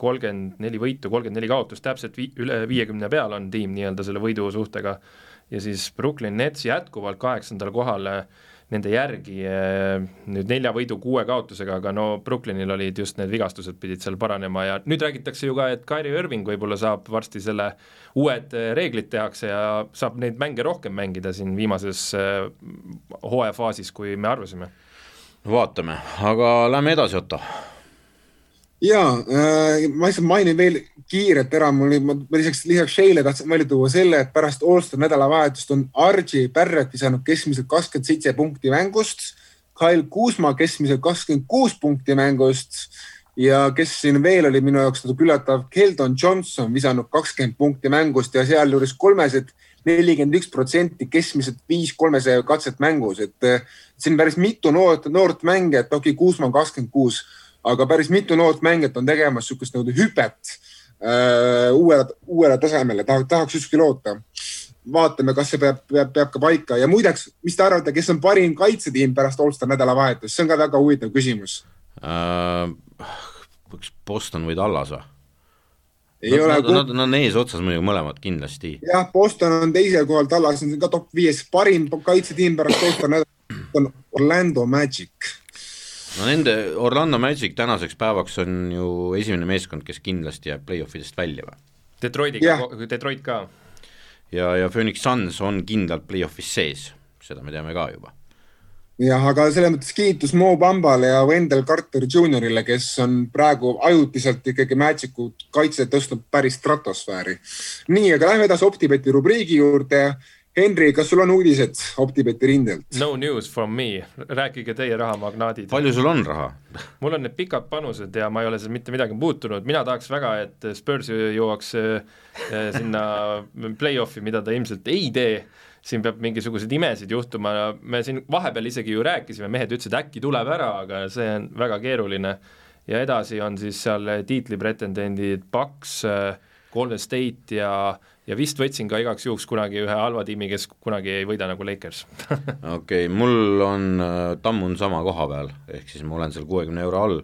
kolmkümmend neli võitu, kolmkümmend neli kaotust, täpselt vi-, üle viiekümne peal on tiim nii-öelda selle võidu suhtega, ja siis Brooklyn Nets jätkuvalt kaheksandal kohal äh, nende järgi eh, nüüd nelja võidu kuue kaotusega, aga no Brooklynil olid just need vigastused pidid seal paranema ja nüüd räägitakse ju ka, et Kyrie Irving võib-olla saab varsti selle, uued eh, reeglid tehakse ja saab neid mänge rohkem mängida siin viimases eh, hooajafaasis, kui me arvasime. no vaatame, aga lähme edasi, Otto ja äh, ma lihtsalt mainin veel kiirelt ära, mul, ma lisaks, lisaks Sheile tahtsin välja tuua selle, et pärast Allstar nädalavahetust on Archie Barrett visanud keskmiselt kakskümmend seitse punkti mängust. Kyle Kuusma keskmiselt kakskümmend kuus punkti mängust ja kes siin veel oli minu jaoks natuke üllatav, Keldon Johnson visanud kakskümmend punkti mängust ja sealjuures kolmesed nelikümmend üks protsenti, keskmiselt viis kolmesaja katset mängus, et siin päris mitu noort, noort mängijat, okei okay,, Kuusma kakskümmend kuus aga päris mitu noort mängijat on tegemas niisugust nagu hüpet äh, uuele, uuele tasemele, tahaks ükski loota. vaatame, kas see peab, peab, peab ka paika ja muideks, mis te arvate, kes on parim kaitsetiim pärast Allstar nädalavahetust, see on ka väga huvitav küsimus äh,. kas Boston või Tallas või? ei nad, ole. Nad, nad, nad on eesotsas muidugi mõlemad kindlasti. jah, Boston on teisel kohal, Tallas on ka top viies, parim kaitsetiim pärast nädalat [CLEARS THROAT] on Orlando Magic no nende Orlando Magic tänaseks päevaks on ju esimene meeskond, kes kindlasti jääb play-off idest välja või? Detroitiga, Detroit ka. ja, ja Phoenix Suns on kindlalt play-off'is sees, seda me teame ka juba. jah, aga selles mõttes kiitus Mo Bambale ja Wendell Carter Jr.-ile, kes on praegu ajutiselt ikkagi Magicu kaitse tõstnud päris stratosfääri. nii, aga lähme edasi OpTibeti rubriigi juurde Henri, kas sul on uudised OpTibeti rindelt? No news from me, rääkige teie rahamagnaadid. palju sul on raha mul on need pikad panused ja ma ei ole seal mitte midagi muutunud, mina tahaks väga, et Spurs jõuaks äh, sinna play-off'i, mida ta ilmselt ei tee siin peab mingisuguseid imesid juhtuma, me siin vahepeal isegi ju rääkisime, mehed ütlesid, äkki tuleb ära, aga see on väga keeruline. ja edasi on siis seal tiitlipretendendid Paks, Golden State ja ja vist võtsin ka igaks juhuks kunagi ühe halva tiimi, kes kunagi ei võida nagu Lakers. [LAUGHS] Okei okay,, mul on, äh, tamm on sama koha peal, ehk siis ma olen seal kuuekümne euro all,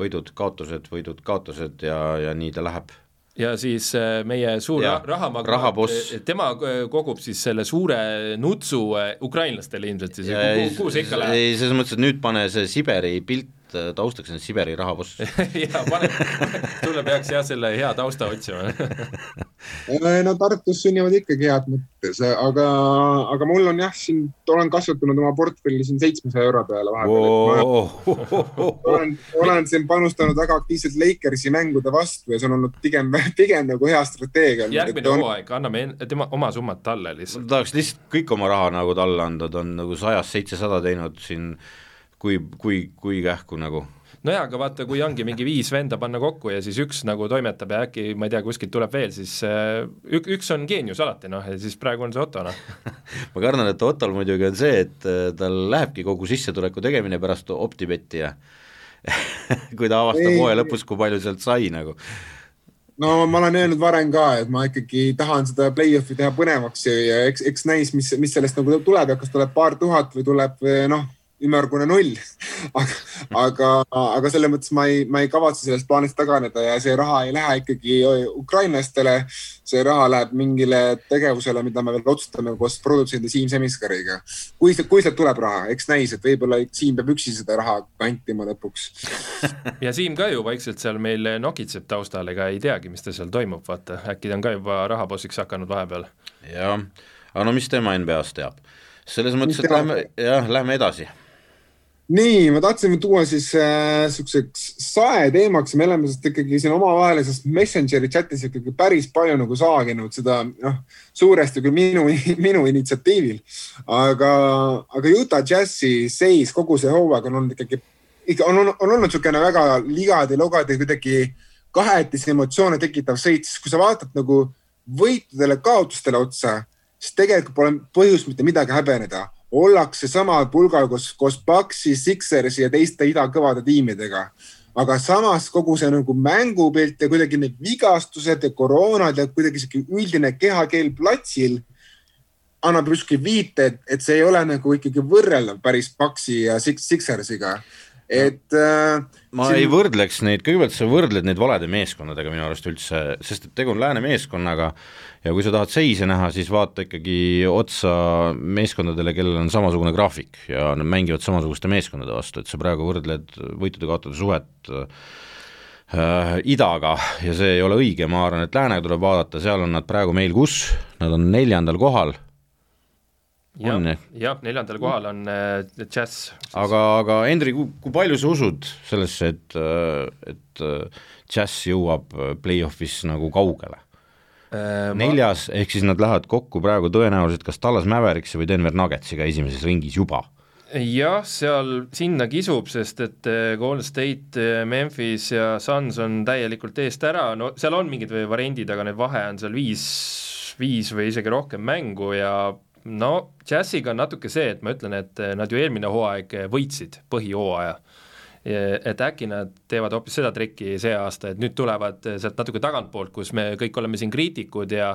võidud, kaotused, võidud, kaotused ja, ja nii ta läheb. Ja siis äh, meie suur ja, rahamagnaat, äh, tema kogub siis selle suure nutsu ukrainlastele ilmselt siis, kuhu see ikka läheb? ei, selles mõttes, et nüüd pane see Siberi pilt et äh, taustaks on Siberi rahaboss [LAUGHS] jaa, pane, [LAUGHS] sulle peaks jah selle hea tausta otsima [LAUGHS] no Tartus sünnivad ikkagi head mõttes, aga, aga mul on jah, siin, olen kasvatanud oma portfelli siin seitsmesaja euro peale vahepeal. olen, olen siin panustanud väga aktiivselt Lakersi mängude vastu ja see on olnud pigem, pigem nagu hea strateegia. järgmine hooaeg on..., anname tema oma summad talle lihtsalt. tahaks lihtsalt kõik oma raha nagu talle anda, ta on nagu sajast seitsesada teinud siin kui, kui, kui kähku nagu. Nojah, aga vaata, kui ongi mingi viis venda panna kokku ja siis üks nagu toimetab ja äkki, ma ei tea, kuskilt tuleb veel, siis äh, ük, üks on geenius alati noh, ja siis praegu on see Otto noh. [LAUGHS] Ma kardan, et Ottol muidugi on see, et äh, tal lähebki kogu sissetuleku tegemine pärast OpTibeti ja [LAUGHS] kui ta avastab hooaja lõpus, kui palju sealt sai nagu. No ma olen öelnud varem ka, et ma ikkagi tahan seda play-off'i teha põnevaks ja, ja eks, eks näis, mis, mis sellest nagu tuleb ja kas tuleb paar tuhat või tuleb noh ümmargune null [LAUGHS] aga, aga, aga selles mõttes ma ei, ma ei kavatse sellest plaanist taganeda ja see raha ei lähe ikkagi ukrainlastele. see raha läheb mingile tegevusele, mida me veel otsustame koos produtsendi Siim Semiskariga. kui, kui sealt tuleb raha, eks näis, et võib-olla Siim peab üksi seda raha kantima lõpuks. [LAUGHS] ja Siim ka ju vaikselt seal meil nokitseb taustal, ega ei teagi, mis ta seal toimub, vaata äkki ta on ka juba rahabossiks hakanud vahepeal. jah, aga no mis tema NBA-s teab selles mõttes, et lähme, jah, lähme edasi nii, ma tahtsin tuua siis äh, siukseks sae teemaks ja me oleme sellest ikkagi siin omavahelises Messengeri chatis ikkagi päris palju nagu saaginud seda, noh, suuresti küll minu, [LAUGHS] minu initsiatiivil. aga, aga Utah Jazzi seis kogu see hooaeg on olnud ikkagi, ikka on, on, on olnud niisugune väga ligadi-logadi kuidagi kahetisi emotsioone tekitav seis, sest kui sa vaatad nagu võitudele, kaotustele otsa, siis tegelikult pole põhjust mitte midagi häbeneda ollakse samal pulgal koos, koos Paxi, Sixersi ja teiste idakõvade tiimidega. aga samas kogu see nagu mängupilt ja kuidagi need vigastused ja koroonad ja kuidagi sihuke üldine kehakeel platsil annab justkui viite, et, et see ei ole nagu ikkagi võrreldav päris Paxi ja Sixersiga et äh, ma siin... ei võrdleks neid, kõigepealt sa võrdled neid valede meeskondadega minu arust üldse, sest et tegu on lääne meeskonnaga ja kui sa tahad seise näha, siis vaata ikkagi otsa meeskondadele, kellel on samasugune graafik ja nad mängivad samasuguste meeskondade vastu, et sa praegu võrdled võitude-kaotude suhet äh, idaga ja see ei ole õige, ma arvan, et läänega tuleb vaadata, seal on nad praegu meil kus, nad on neljandal kohal jah, jah, neljandal kohal on äh, Jazz. aga, aga Hendri, kui palju sa usud sellesse, et, äh, et äh, Jazz jõuab play-off'is nagu kaugele äh,? Neljas ma..., ehk siis nad lähevad kokku praegu tõenäoliselt kas Tallas Mavericksi või Denver Nuggetsiga esimeses ringis juba jah, seal sinna kisub, sest et äh, Golden State, Memphis ja Suns on täielikult eest ära, no seal on mingid variandid, aga need vahe on seal viis, viis või isegi rohkem mängu ja no Jazziga on natuke see, et ma ütlen, et nad ju eelmine hooaeg võitsid põhihooaja. Et äkki nad teevad hoopis seda trikki see aasta, et nüüd tulevad sealt natuke tagantpoolt, kus me kõik oleme siin kriitikud ja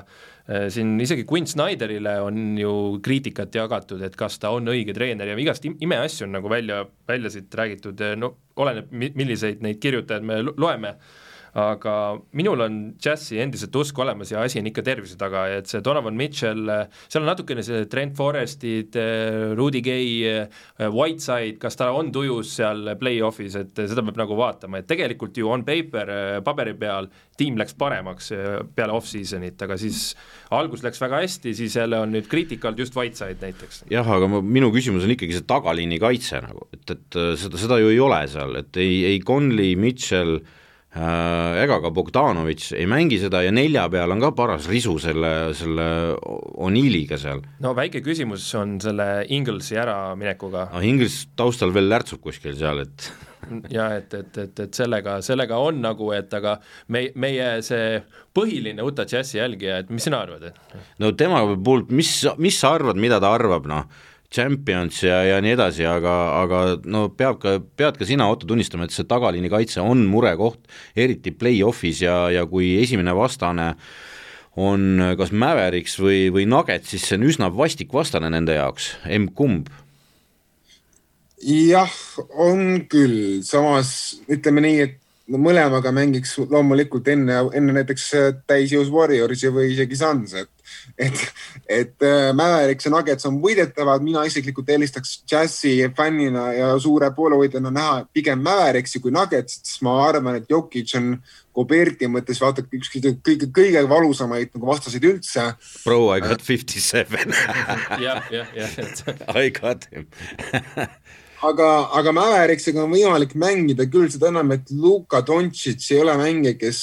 eh, siin isegi Quinn Snyderile on ju kriitikat jagatud, et kas ta on õige treener ja igast imeasju on nagu välja, välja siit räägitud, no oleneb, milliseid neid kirjutajaid me loeme aga minul on Jazzi endiselt usk olemas ja asi on ikka tervise taga, et see Donovan Mitchell, seal on natukene see Trent Forestid, Rudy Gay, Whiteside, kas ta on tujus seal play-off'is, et seda peab nagu vaatama, et tegelikult ju on paper, paberi peal, tiim läks paremaks peale off-season'it, aga siis algus läks väga hästi, siis jälle on nüüd kriitikalt just Whiteside näiteks. jah, aga ma, minu küsimus on ikkagi see tagaliini kaitse nagu, et, et seda, seda ju ei ole seal, et ei, ei Conley, Mitchell Äh, ega ka Bogdanovitš ei mängi seda ja nelja peal on ka paras risu selle, selle O'Neilliga seal. no väike küsimus on selle Inglesi äraminekuga. no Inglis taustal veel lärtsub kuskil seal, et [LAUGHS] ja et, et, et, et sellega, sellega on nagu, et aga me, meie see põhiline Utah Jazzi jälgija, et mis sina arvad, no tema puhul, mis, mis sa arvad, mida ta arvab, noh Champions ja, ja nii edasi, aga, aga no peab ka, pead ka sina, Otto, tunnistama, et see tagaliini kaitse on murekoht, eriti play-off'is ja, ja kui esimene vastane on kas Mavericks või, või Nugget, siis see on üsna vastik vastane nende jaoks, emb-kumb. jah, on küll, samas ütleme nii, et no mõlemaga mängiks loomulikult enne, enne näiteks täisjõus Warriorsi või isegi Suns, et et, et äh, Mavericks ja Nuggets on võidetavad, mina isiklikult eelistaks Jazzi fännina ja suure poolehoidjana näha pigem Mavericksi kui Nuggetsit, sest ma arvan, et Jokic on Goberti mõttes vaata üks kõige, kõige, kõige valusamaid nagu vastaseid üldse. Bro, I got fifty seven. [LAUGHS] jah, jah, jah. I got him [LAUGHS] aga, aga Mäveriksiga on võimalik mängida küll, seda enam, et Luka Dontšits ei ole mängija, kes,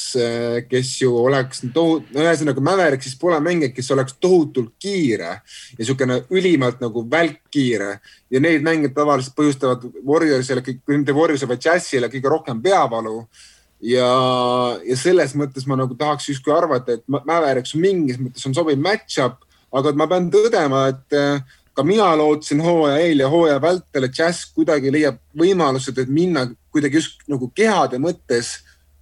kes ju oleks tohu-, no ühesõnaga Mäveriksis pole mängija, kes oleks tohutult kiire ja niisugune ülimalt nagu välkkiire. Ja neid mänge tavaliselt põhjustavad Warriorsile, mitte Warriorsile, vaid Jazzile kõige rohkem peavalu. Ja, ja selles mõttes ma nagu tahaks justkui arvata, et Mäveriks mingis mõttes on sobiv match-up, aga ma pean tõdema, et ka mina lootsin hooaja eel ja hooaja vältel, et Jazz kuidagi leiab võimalused, et minna kuidagi just nagu kehade mõttes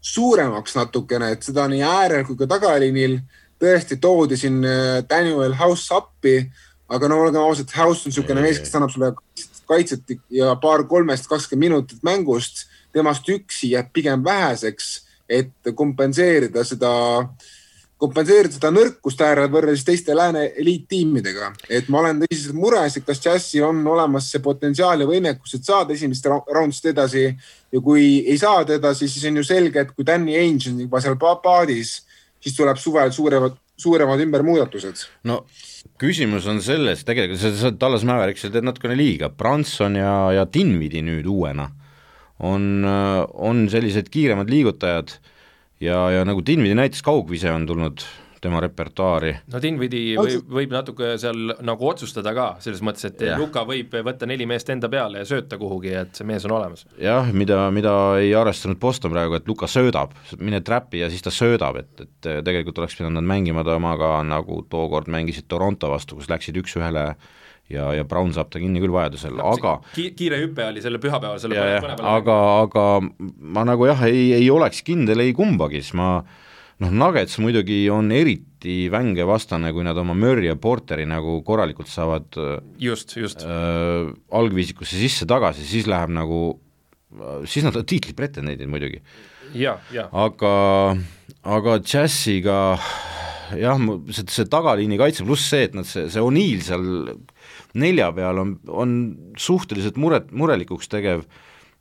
suuremaks natukene, et seda nii äärel kui ka tagaliinil. Tõesti toodi siin äh, Daniel House appi, aga no olgem ausad, House on niisugune mees, kes annab sulle kaitset ja paar kolmest kakskümmend minutit mängust, temast üksi jääb pigem väheseks, et kompenseerida seda äh, kompenseerida seda nõrkust äärel võrreldes teiste lääne eliittiimidega. et ma olen tõsiselt mures, et kas Jazzil on olemas see potentsiaal ja võimekus, et saada esimest raundist edasi ja kui ei saada edasi, siis on ju selge, et kui Danny Ainge on juba seal paadis, siis tuleb suvel suuremad, suuremad ümbermuudatused. no küsimus on selles, tegelikult sa, sa Tallas Mäveriksil teed natukene liiga, Branson ja, ja Dinvidi nüüd uuena on, on sellised kiiremad liigutajad ja, ja nagu Dinvidi näitas, kaugvise on tulnud tema repertuaari. no Dinvidi võib, võib natuke seal nagu otsustada ka, selles mõttes, et ja. Luka võib võtta neli meest enda peale ja sööta kuhugi, et see mees on olemas. jah, mida, mida ei arvestanud Boston praegu, et Luka söödab, mine trap'i ja siis ta söödab, et, et tegelikult oleks pidanud nad mängima temaga nagu tookord mängisid Toronto vastu, kus läksid üks-ühele ja, ja Brown saab ta kinni küll vajadusel, aga ki kiire hüpe oli selle pühapäeval, selle ja, põne peale. aga, aga ma nagu jah, ei, ei oleks kindel ei kumbagi, siis ma noh, Nuggets muidugi on eriti vänge vastane, kui nad oma Murry ja Porteri nagu korralikult saavad just, just äh, algviisikusse sisse tagasi, siis läheb nagu, siis nad on tiitlipretendendid muidugi. aga, aga Jazziga jah, see, see tagaliini kaitse pluss see, et nad, see, see O'Neill seal nelja peal on, on suhteliselt muret, murelikuks tegev,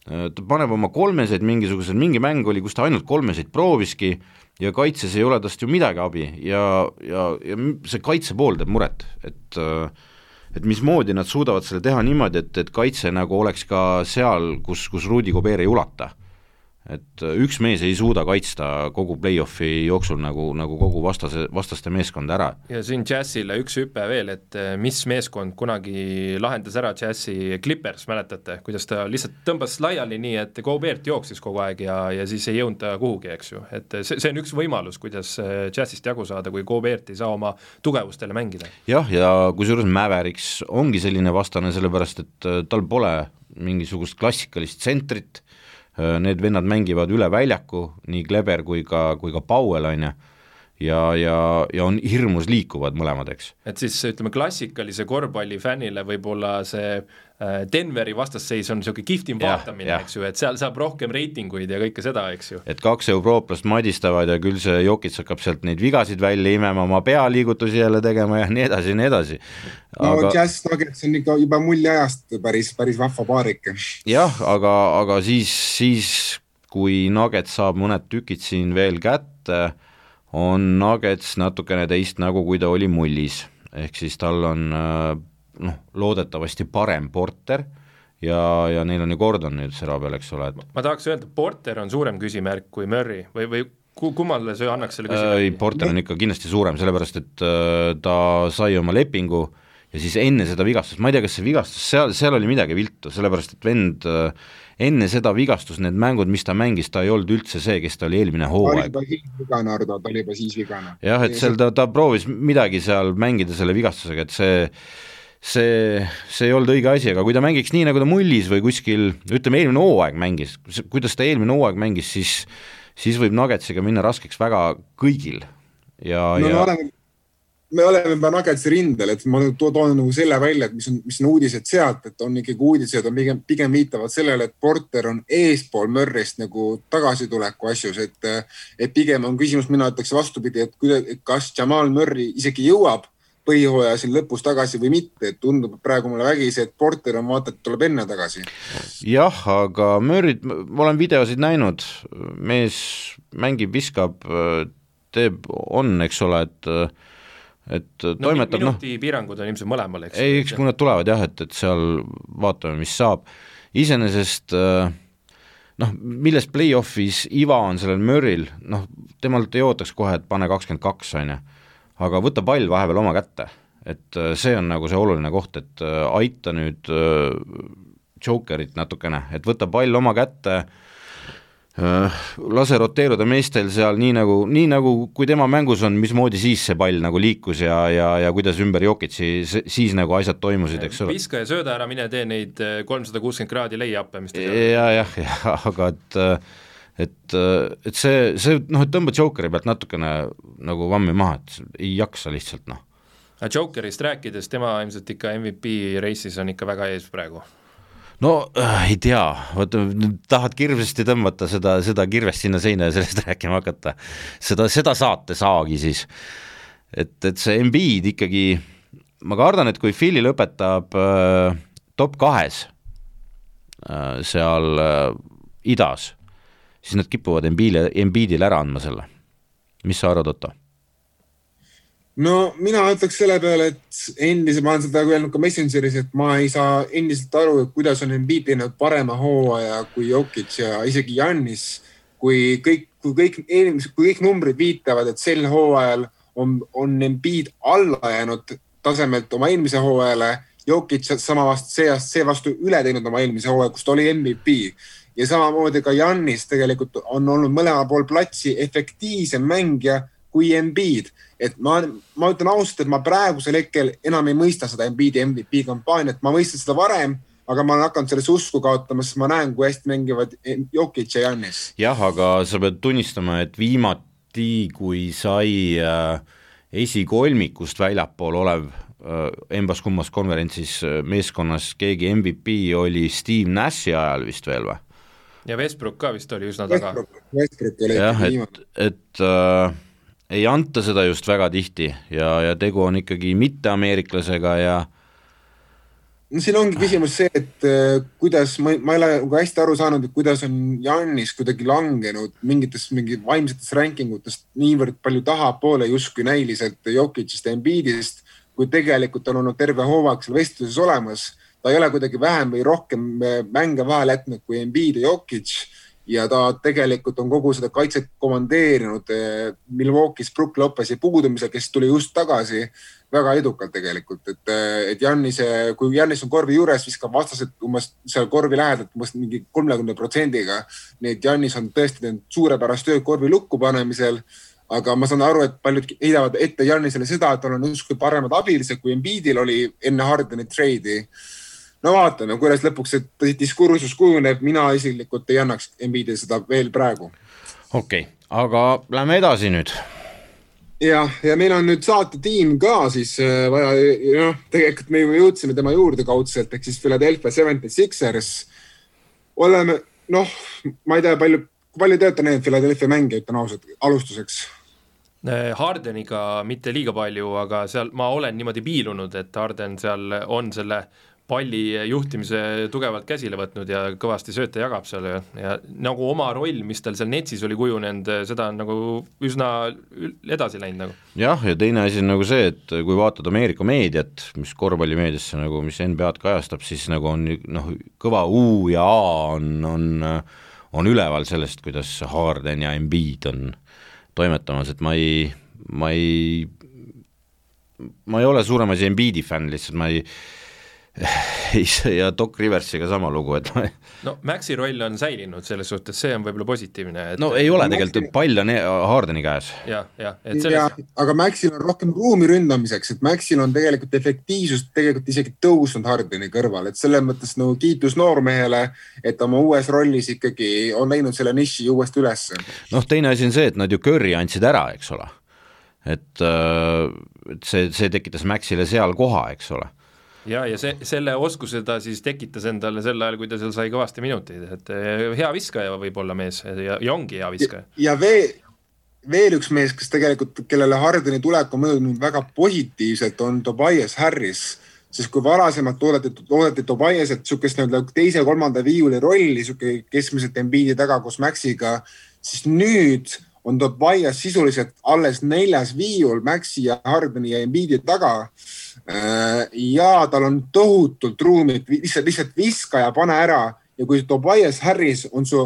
ta paneb oma kolmeseid mingisugused, mingi mäng oli, kus ta ainult kolmeseid prooviski ja kaitses ei ole tast ju midagi abi ja, ja, ja see kaitse pool teeb muret, et et mismoodi nad suudavad selle teha niimoodi, et, et kaitse nagu oleks ka seal, kus, kus Rudi Gobeer ei ulata et äh, üks mees ei suuda kaitsta kogu play-off'i jooksul nagu, nagu kogu vastase, vastaste meeskonda ära. ja siin Jazzile üks hüpe veel, et äh, mis meeskond kunagi lahendas ära Jazzi Clippers, mäletate, kuidas ta lihtsalt tõmbas laiali nii, et Gobert jooksis kogu aeg ja, ja siis ei jõudnud ta kuhugi, eks ju, et see, see on üks võimalus, kuidas äh, Jazzist jagu saada, kui Gobert ei saa oma tugevustele mängida. jah, ja kusjuures Mavericks ongi selline vastane, sellepärast et tal pole mingisugust klassikalist tsentrit Äh, need vennad mängivad üle väljaku, nii Kleber kui ka, kui ka Powell, on ju, ja, ja, ja on hirmus liikuvad mõlemad, eks. et siis ütleme, klassikalise korvpallifännile võib-olla see äh, Denveri vastasseis on niisugune kihvtim vaatamine, eks ju, et seal saab rohkem reitinguid ja kõike seda, eks ju. et kaks eurooplast madistavad ja küll see Jokic hakkab sealt neid vigasid välja imema, oma pealiigutusi jälle tegema ja nii edasi ja nii edasi. no aga... Jazz Nuggets on ikka juba muljeajast päris, päris vahva paarik. jah, aga, aga siis, siis kui Nuggets saab mõned tükid siin veel kätte on Nuggets natukene teist nägu, kui ta oli mullis, ehk siis tal on äh, noh, loodetavasti parem Porter ja, ja neil on ju Gordon nüüd sera peal, eks ole, et ma tahaks öelda, Porter on suurem küsimärk kui Murry või, või kummale sa annaks selle küsimärgi? ei, Porter on ikka kindlasti suurem, sellepärast et äh, ta sai oma lepingu ja siis enne seda vigastust, ma ei tea, kas see vigastus, seal, seal oli midagi viltu, sellepärast et vend äh, enne seda vigastust, need mängud, mis ta mängis, ta ei olnud üldse see, kes ta oli eelmine hooaeg. ta oli juba siis vigane, Ardo, ta oli juba siis vigane. jah, et seal ta, ta proovis midagi seal mängida selle vigastusega, et see see, see ei olnud õige asi, aga kui ta mängiks nii, nagu ta mullis või kuskil, ütleme, eelmine hooaeg mängis, kuidas ta eelmine hooaeg mängis, siis siis võib Nuggetsiga minna raskeks väga kõigil ja no, ja... me oleme me oleme juba Nuggetsi rindel, et ma toon nagu selle välja, et mis on, mis on uudised sealt, et on ikkagi uudised on pigem, pigem viitavad sellele, et Porter on eespool Murry'st nagu tagasituleku asjus, et, et pigem on küsimus, mina ütleks vastupidi, et kuidas, kas Jamal Murry isegi jõuab põhihooaja siin lõpus tagasi või mitte, et tundub praegu mulle vägisi, et Porter on vaata, et tuleb enne tagasi. jah, aga Murryt, ma olen videosid näinud, mees mängib, viskab, teeb, on, eks ole, et et no, toimetab noh. minuti piirangud on ilmselt mõlemal, eks? ei, eks kui nad tulevad jah, et, et seal vaatame, mis saab, iseenesest äh, noh, milles play-off'is iva on sellel Murryl, noh, temalt ei ootaks kohe, et pane kakskümmend kaks, on ju, aga võta pall vahepeal oma kätte, et äh, see on nagu see oluline koht, et äh, aita nüüd Jokerit natukene, et võta pall oma kätte äh,, Äh, lase roteeruda meestel seal nii nagu, nii nagu kui tema mängus on, mismoodi siis see pall nagu liikus ja, ja, ja kuidas ümber Jokitsi siis nagu asjad toimusid, eks ole. viska ja sööda ära, mine tee neid äh, kolmsada kuuskümmend kraadi lay-up'e, mis te teete. ja, jah, jah, aga et et, et see, see noh, et tõmbad Jokeri pealt natukene nagu vammi maha, et ei jaksa lihtsalt noh. Jokerist rääkides, tema ilmselt ikka MVP reisis on ikka väga ees praegu no äh, ei tea, vaata tahad hirmsasti tõmmata seda, seda kirvest sinna seina ja sellest [LAUGHS] rääkima hakata. seda, seda saate saagi siis. et, et see Embiid ikkagi, ma kardan, et kui Philly lõpetab äh, top kahes äh, seal äh, idas, siis nad kipuvad Embiidile, Embiidile ära andma selle. mis sa arvad, Otto? No mina ütleks selle peale, et endiselt, ma olen seda öelnud ka Messengeris, et ma ei saa endiselt aru, et kuidas on Embiid teinud parema hooaja kui Jokic ja isegi Jannis. kui kõik, kui kõik eelmised, kui kõik numbrid viitavad, et sel hooajal on, on Embiid alla jäänud tasemelt oma eelmise hooajale. Jokic sama vastu, see, seevastu üle teinud oma eelmise hooaja, kus ta oli MVP ja samamoodi ka Jannis tegelikult on olnud mõlemal pool platsi efektiivsem mängija kui Embiid. et ma, ma ütlen ausalt, et ma praegusel hetkel enam ei mõista seda Embiidi MVP kampaaniat, ma mõistsin seda varem aga ma olen hakanud selles usku kaotama, sest ma näen, kui hästi mängivad Jokic ja Jannis. jah, aga sa pead tunnistama, et viimati, kui sai äh, esikolmikust väljapool olev äh, embas kummas konverentsis äh, meeskonnas keegi MVP oli Steve Nashi ajal vist veel või? ja Westbrook ka vist oli üsna taga. Jah, et, et äh, ei anta seda just väga tihti ja, ja tegu on ikkagi mitteameeriklasega ja no siin ongi küsimus see, et äh, kuidas, ma, ma ei ole nagu hästi aru saanud, et kuidas on Jannis kuidagi langenud mingites, mingi vaimsetest ranking utest niivõrd palju tahapoole justkui näiliselt Jokicist ja Embiidist, kui tegelikult on olnud terve hooaeg seal vestluses olemas. ta ei ole kuidagi vähem või rohkem äh, mänge vahele jätnud kui Embiid ja Jokic ja ta tegelikult on kogu seda kaitset komandeerinud eh, Milwaukee's Brook Lopezi puudumisel, kes tuli just tagasi väga edukalt tegelikult, et, eh, et Jannise, kui Jannis on korvi juures, viskab vastased umbes seal korvi lähedalt umbes mingi kolmekümne protsendiga. nii et Jannis on tõesti teinud suurepärast tööd korvi lukku panemisel aga ma saan aru, et paljud heidavad ette Jannisele seda, et tal on justkui paremad abilised kui Embiidil oli enne Hardeni treidi no vaatame, kuidas lõpuks see diskursus kujuneb, mina isiklikult ei annaks Embiidile seda veel praegu. okei okay., aga lähme edasi nüüd. jah, ja meil on nüüd saatetiim ka siis äh, vaja, noh, tegelikult me juba jõudsime tema juurde kaudselt ehk siis Philadelphia Seventy Sixers. oleme, noh, ma ei tea, palju, palju te olete näinud Philadelphia mänge, ütlen ausalt, alustuseks Äh, Hardeniga mitte liiga palju, aga seal ma olen niimoodi piilunud, et Harden seal on selle palli juhtimise tugevalt käsile võtnud ja kõvasti sööte jagab seal ja, ja nagu oma roll, mis tal seal netsis oli kujunenud, seda on nagu üsna edasi läinud nagu. jah, ja teine asi on nagu see, et kui vaatad Ameerika meediat, mis korvpallimeediasse nagu, mis NBA-d kajastab, siis nagu on noh, kõva U ja A on, on, on üleval sellest, kuidas Harden ja Embiid on toimetamas, et ma ei, ma ei, ma ei ole suurem asi Embiidi fänn, lihtsalt ma ei ja Doc Riversiga sama lugu, et no Maxi roll on säilinud selles suhtes, see on võib-olla positiivne et.... no ei ole tegelikult, pall on Hardeni käes ja,. jah, jah, et selles ja, aga Maxil on rohkem ruumi ründamiseks, et Maxil on tegelikult efektiivsust tegelikult isegi tõusnud Hardeni kõrval, et selles mõttes nagu kiitus noormehele, et oma uues rollis ikkagi on leidnud selle niši uuesti ülesse. noh, teine asi on see, et nad ju Curry andsid ära, eks ole. et, äh, et see, see tekitas Maxile seal koha, eks ole ja, ja see, selle oskuse ta siis tekitas endale sel ajal, kui ta seal sai kõvasti minuteid, et eh, hea viskaja võib olla mees ja, ja ongi hea viskaja. ja veel, veel üks mees, kes tegelikult, kellele Hardeni tulek on mõjunud väga positiivselt, on Tobias Harris sest kui varasemalt oodati, oodati Tobiaselt niisugust nii-öelda teise-kolmanda viiuli rolli, niisugune keskmiselt Embiidi taga koos Maxiga, siis nüüd on Tobias sisuliselt alles neljas viiul Maxi ja Hardeni ja Embiidi taga ja tal on tohutult ruumi, et lihtsalt, lihtsalt viska ja pane ära ja kui Tobias Harris on su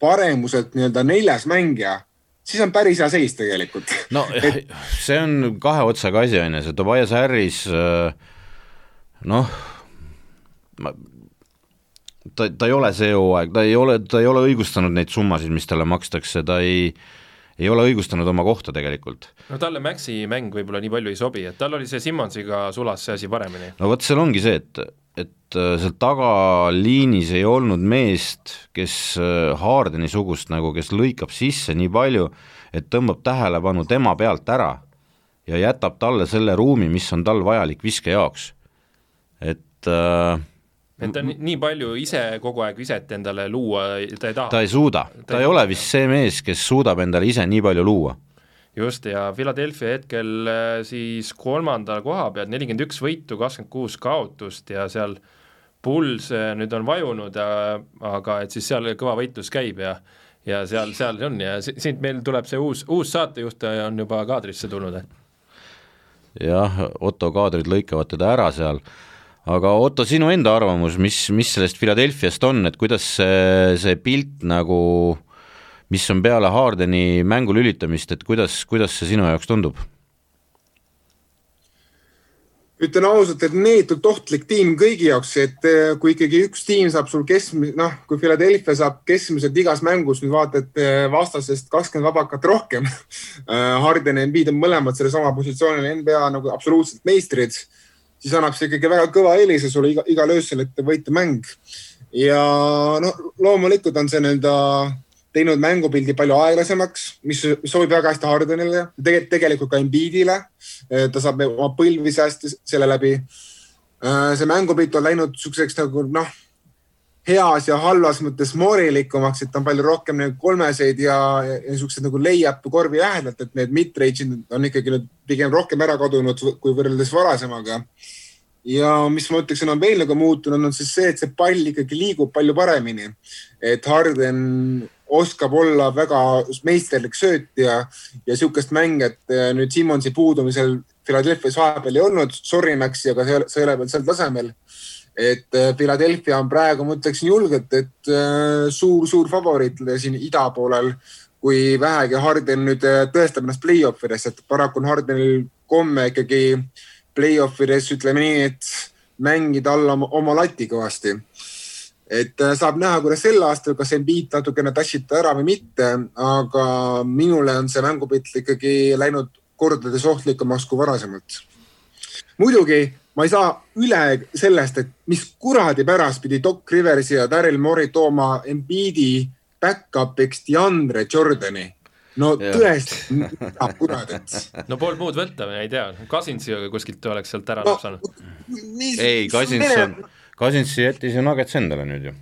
paremuselt nii-öelda neljas mängija, siis on päris hea seis tegelikult. no [LAUGHS] et... see on kahe otsaga asi on ju, see Tobias Harris äh, noh, ta, ta ei ole see hooaeg, ta ei ole, ta ei ole õigustanud neid summasid, mis talle makstakse, ta ei äh, ei ole õigustanud oma kohta tegelikult. no talle Maxi mäng võib-olla nii palju ei sobi, et tal oli see Simmonsiga sulas see asi paremini. no vot, seal ongi see, et, et äh, seal tagaliinis ei olnud meest, kes äh, Hardeni-sugust nagu, kes lõikab sisse nii palju, et tõmbab tähelepanu tema pealt ära ja jätab talle selle ruumi, mis on tal vajalik viske jaoks. et äh, et ta nii, nii palju ise kogu aeg viset endale luua, ta ei taha. ta ei suuda, ta ei ole vist see mees, kes suudab endale ise nii palju luua. just, ja Philadelphia hetkel äh, siis kolmandal koha peal, nelikümmend üks võitu, kakskümmend kuus kaotust ja seal Puls äh, nüüd on vajunud, aga et siis seal kõva võitlus käib ja ja seal, seal on ja siit meil tuleb see uus, uus saatejuht on juba kaadrisse tulnud. jah, Otto kaadrid lõikavad teda ära seal aga Otto, sinu enda arvamus, mis, mis sellest Philadelphiast on, et kuidas see, see pilt nagu, mis on peale Hardeni mängu lülitamist, et kuidas, kuidas see sinu jaoks tundub? ütlen ausalt, et neetult ohtlik tiim kõigi jaoks, et eh, kui ikkagi üks tiim saab sul keskmise, noh, kui Philadelphia saab keskmiselt igas mängus nüüd vaata, et eh, vastasest kakskümmend vabakat rohkem [LAUGHS] eh, Harden ja Embiid on mõlemad sellesama positsioonil NBA nagu absoluutsed meistrid siis annab see ikkagi väga kõva eelise sulle iga, igal öösel, et võita mäng. ja no loomulikult on see nii-öelda teinud mängupildi palju aeglasemaks, mis, sobib väga hästi Hardenile, tegelikult, tegelikult ka Embiidile. ta saab oma põlvi säästa selle läbi. see mängupilt on läinud siukseks nagu noh heas ja halvas mõttes moorilikumaks, et on palju rohkem nagu kolmeseid ja, ja niisuguseid nagu layup'e korvi lähedalt, et need mid-range'id on ikkagi nüüd pigem rohkem ära kadunud kui võrreldes varasemaga. ja mis ma ütleksin, on veel nagu muutunud, on siis see, et see pall ikkagi liigub palju paremini. et Harden oskab olla väga meisterlik söötja ja sihukest mänge, et eh, nüüd Simonsi puudumisel Philadelphia's vahepeal ei olnud, sorry Max, aga sa ei ole veel sel tasemel et äh, Philadelphia on praegu, ma ütleksin julgelt, et suur-suur äh, favoriit siin ida poolel, kui vähegi Harden nüüd äh, tõestab ennast play-off ides, et paraku on Hardenil komme ikkagi play-off ides, ütleme nii, et mängida alla oma, oma lati kõvasti. et saab näha, kuidas sel aastal, kas Embiid natukene tassib ta ära või mitte, aga minule on see mängupilt ikkagi läinud kordades ohtlikumaks kui varasemalt. muidugi ma ei saa üle sellest, et mis kuradi pärast pidi Doc Riversi ja Daryl Morey tooma Embiidi back-up'iks DeAndre Jordani. no tõesti, mida kuradit. no polnud muud võtta, ei tea, Kasinsi kuskilt oleks sealt ära no, napsanud. ei, Kasins on, Kasins jättis ju Nuggets endale nüüd ju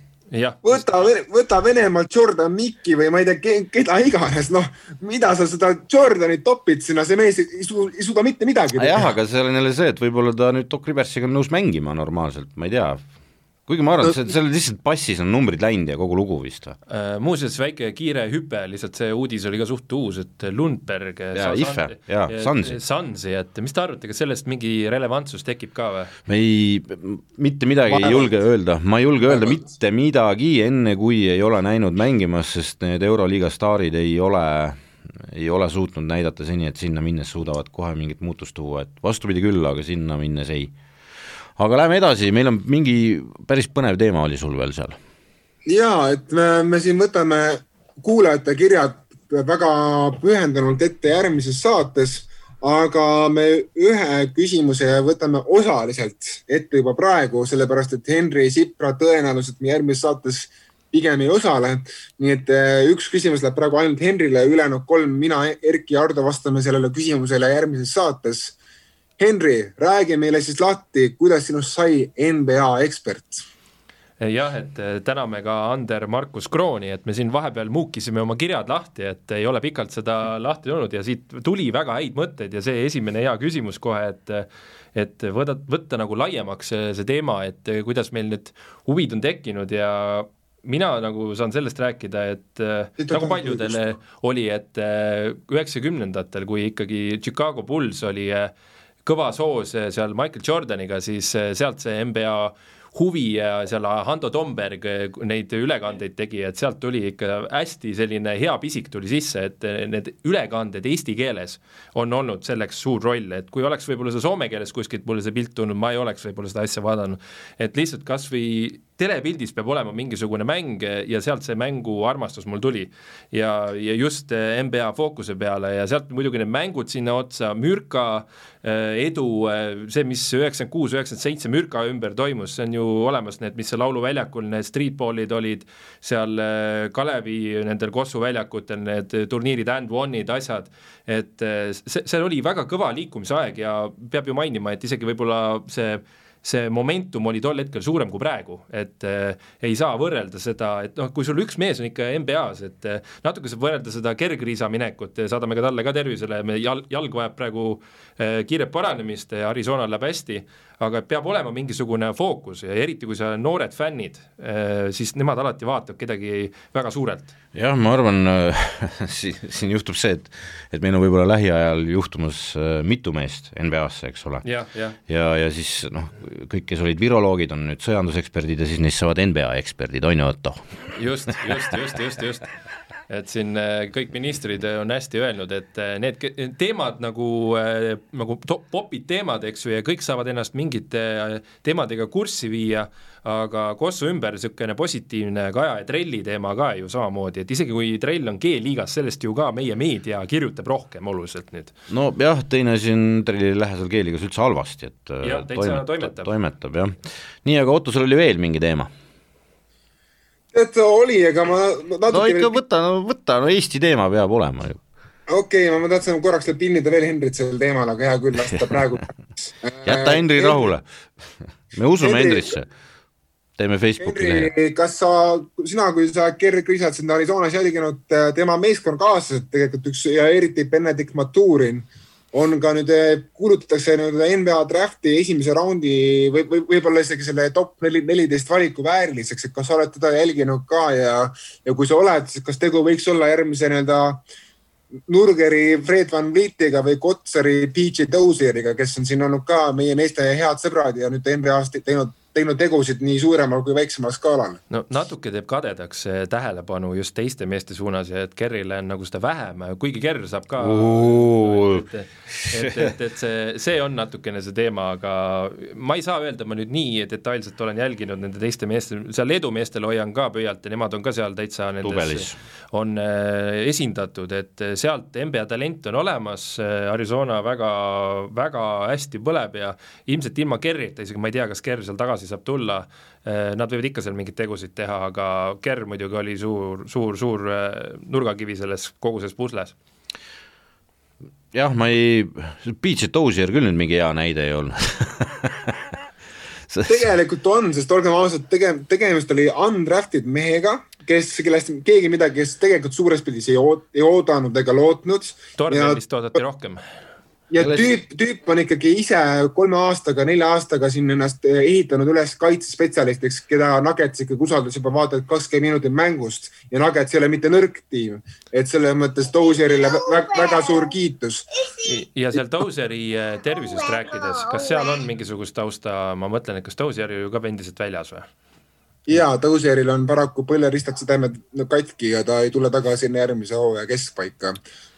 võta, võta Venemaalt Jordan Mikki või ma ei tea, keda iganes, noh, mida sa seda Jordanit topid sinna, see mees ei, su, ei suuda mitte midagi. jah, aga seal on jälle see, et võib-olla ta nüüd Doc Riversiga on nõus mängima normaalselt, ma ei tea, kuigi ma arvan no,, et seal lihtsalt passis on numbrid läinud ja kogu lugu vist või uh,? muuseas, väike kiire hüpe, lihtsalt see uudis oli ka suht uus, et Lundberg ja Ife ja Sansi. Sansi, et mis te arvate, kas sellest mingi relevantsus tekib ka või? me ei, mitte midagi ma ei julge öelda, ma ei julge öelda mitte midagi, enne kui ei ole näinud mängimas, sest need Euroliiga staarid ei ole ei ole suutnud näidata seni, et sinna minnes suudavad kohe mingit muutust tuua, et vastupidi küll, aga sinna minnes ei aga lähme edasi, meil on mingi päris põnev teema oli sul veel seal. ja, et me, me siin võtame kuulajate kirjad väga pühendunult ette järgmises saates, aga me ühe küsimuse võtame osaliselt ette juba praegu, sellepärast et Henri Sipra tõenäoliselt meie järgmises saates pigem ei osale. nii et eh, üks küsimus läheb praegu ainult Henrile, ülejäänud kolm, mina, Erki ja Ardo vastame sellele küsimusele järgmises saates Henri, räägi meile siis lahti, kuidas sinust sai NBA ekspert? Jah, et eh, täname ka Ander Markus Krooni, et me siin vahepeal muukisime oma kirjad lahti, et ei ole pikalt seda lahti tulnud ja siit tuli väga häid mõtteid ja see esimene hea küsimus kohe, et et võtta, võtta nagu laiemaks see, teema, et kuidas meil nüüd huvid on tekkinud ja mina nagu saan sellest rääkida, et Siit nagu paljudele oli, et üheksakümnendatel, kui ikkagi Chicago Bulls oli äh, kõva soos seal Michael Jordaniga, siis eh, sealt see NBA huvi ja seal Hando Tomberg eh, neid ülekandeid tegi, et sealt tuli ikka hästi selline hea pisik tuli sisse, et eh, need ülekanded eesti keeles on olnud selleks suur roll, et kui oleks võib-olla see soome keeles kuskilt mulle see pilt tulnud, ma ei oleks võib-olla seda asja vaadanud. et lihtsalt kasvõi telepildis peab olema mingisugune mäng ja sealt see mänguarmastus mul tuli. ja, ja just NBA fookuse peale ja sealt muidugi need mängud sinna otsa, Mürka äh, edu, äh, see, mis üheksakümmend kuus, üheksakümmend seitse Mürka ümber toimus, see on ju olemas, need, mis seal lauluväljakul, need streetball'id olid, seal Kalevi nendel Kossu väljakutel, need turniirid and one'id, asjad, et see, see oli väga kõva liikumisaeg ja peab ju mainima, et isegi võib-olla see see momentum oli tol hetkel suurem kui praegu, et äh, ei saa võrrelda seda, et noh, kui sul üks mees on ikka NBA-s, et äh, natuke saab võrrelda seda kergriisa minekut, saadame ka talle ka tervisele, me jalg, jalg vajab praegu äh, kiiret paranemist, Arizonal läheb hästi, aga peab olema mingisugune fookus ja eriti, kui seal on noored fännid, siis nemad alati vaatavad kedagi väga suurelt. jah, ma arvan [LAUGHS] siin, siin juhtub see, et, et meil on võib-olla lähiajal juhtumas mitu meest NBA-sse, eks ole. ja, ja, ja, ja siis noh, kõik, kes olid viroloogid, on nüüd sõjanduseksperdid ja siis neist saavad NBA eksperdid, on ju, Otto? just, just, just, just, just et siin äh, kõik ministrid on hästi öelnud, et äh, need teemad nagu, äh, nagu popid teemad, eks ju, ja kõik saavad ennast mingite teemadega kurssi viia aga Kossu ümber niisugune positiivne Kaja ja Trelli teema ka ju samamoodi, et isegi kui Trell on G-liigas, sellest ju ka meie meedia kirjutab rohkem oluliselt nüüd. nojah, teine asi on, Trellil ei lähe seal G-liigas üldse halvasti, et ja, toimetab, toimetab. toimetab jah. nii, aga Otto, sul oli veel mingi teema? Et oli, ega ma natuke no ikka võta, no võta, no Eesti teema peab olema ju okei okay,, ma tahtsin korraks pinnida veel Henrit sellel teemal, aga hea küll, las ta praegu [LAUGHS] jäta Henri rahule. me usume. Hendrisse teeme Facebooki lehe. kas sa, sina, kui sa kergriisad sind Arizonas jälginud, tema meeskonnakaaslased tegelikult üks ja eriti Benedict Maturin on ka nüüd, äh, kuulutatakse nüüd NBA drafti esimese raundi või, või võib-olla isegi selle top neli, neliteist valiku vääriliseks, et kas sa oled teda jälginud ka ja, ja kui sa oled, siis kas tegu võiks olla järgmise nii-öelda Nurgeri Fred Van Vlietiga või Kotsari PG Dozieriga, kes on siin olnud ka meie meeste head sõbrad ja nüüd NBA-s teinud teinud tegusid nii suuremal kui väiksemal skaalal. no natuke teeb kadedaks tähelepanu just teiste meeste suunas ja et Kerrile on nagu seda vähem, kuigi Kerr saab ka et, et, et, et see, see on natukene see teema, aga ma ei saa öelda, ma nüüd nii detailselt olen jälginud nende teiste meeste, seal Leedu meestel hoian ka pöialt ja nemad on ka seal täitsa nendes, on äh, esindatud, et sealt NBA talent on olemas, Arizona väga, väga hästi põleb ja ilmselt ilma Kerrita, isegi ma ei tea, kas Kerr seal tagasi tagasi saab tulla. Nad võivad ikka seal mingeid tegusid teha, aga Kerr muidugi oli suur, suur, suur nurgakivi selles kogu selles pusles jah, ma ei, Beach Dozier küll nüüd mingi hea näide ei olnud [LAUGHS] tegelikult on, sest olgem ausad, tege-, tegemist oli undrafted mehega, kes, kellest keegi midagi, kes tegelikult suures pildis ei oot-, ei oodanud ega lootnud. Tornelist oodati rohkem ja tüüp, tüüp on ikkagi ise kolme aastaga, nelja aastaga siin ennast ehitanud üles kaitsespetsialistiks, keda Nuggets ikkagi usaldas juba vaata et kakskümmend minutit mängust ja Nuggets ei ole mitte nõrk tiim. et selles mõttes Dozierile väga, väga suur kiitus. ja seal Dozieri äh, tervisest rääkides, kas seal on mingisugust tausta, ma mõtlen, et kas Dozier ju ka endiselt väljas või? ja Dozieril on paraku põleristatuse taimed katki ja ta ei tule tagasi enne järgmise hooaja keskpaika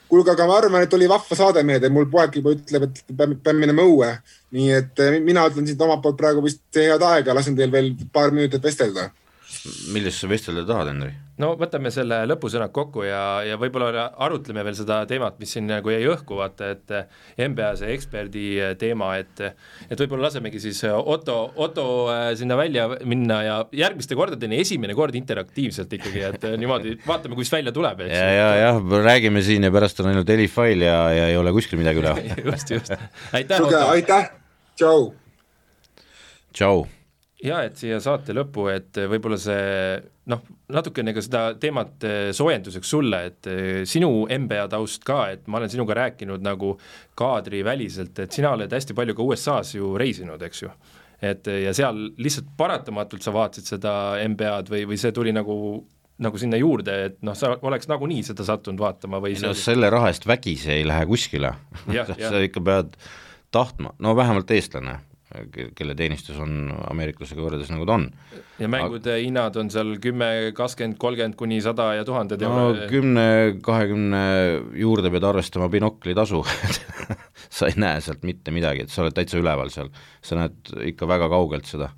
kuulge, aga ma arvan, et oli vahva saade, mehed ja mul poeg juba ütleb, et peame, peame minema õue. nii et eh, mina ütlen siit omalt poolt praegu vist head aega, lasen teil veel paar minutit vestelda. Millest sa vestelda tahad, Henri? no võtame selle lõpusõnad kokku ja, ja võib-olla arutleme veel seda teemat, mis siin nagu jäi õhku, vaata, et NBA see eksperdi teema, et et võib-olla lasemegi siis Otto, Otto sinna välja minna ja järgmiste kordadeni, esimene kord interaktiivselt ikkagi, et niimoodi vaatame, kus välja tuleb, eks. ja, ja, jah, räägime siin ja pärast on ainult helifail ja, ja ei ole kuskil midagi üle [LAUGHS] just, just, aitäh Otto! aitäh, tšau! tšau! Ja et siia saate lõppu, et võib-olla see noh, natukene ka seda teemat eh, soojenduseks sulle, et eh, sinu NBA taust ka, et ma olen sinuga rääkinud nagu kaadriväliselt, et sina oled hästi palju ka USA-s ju reisinud, eks ju. et ja seal lihtsalt paratamatult sa vaatasid seda NBA-d või, või see tuli nagu nagu sinna juurde, et noh, sa oleks nagunii seda sattunud vaatama või no selle raha eest vägisi ei lähe kuskile. [LAUGHS] Sa ikka pead tahtma, no vähemalt eestlane kelle teenistus on ameeriklasega võrreldes nagu ta on. ja mängude Aga... hinnad on seal kümme, kakskümmend, kolmkümmend kuni sada ja tuhanded no kümne, kahekümne juurde pead arvestama binokli tasu [LAUGHS] sa ei näe sealt mitte midagi, et sa oled täitsa üleval seal, sa näed ikka väga kaugelt seda.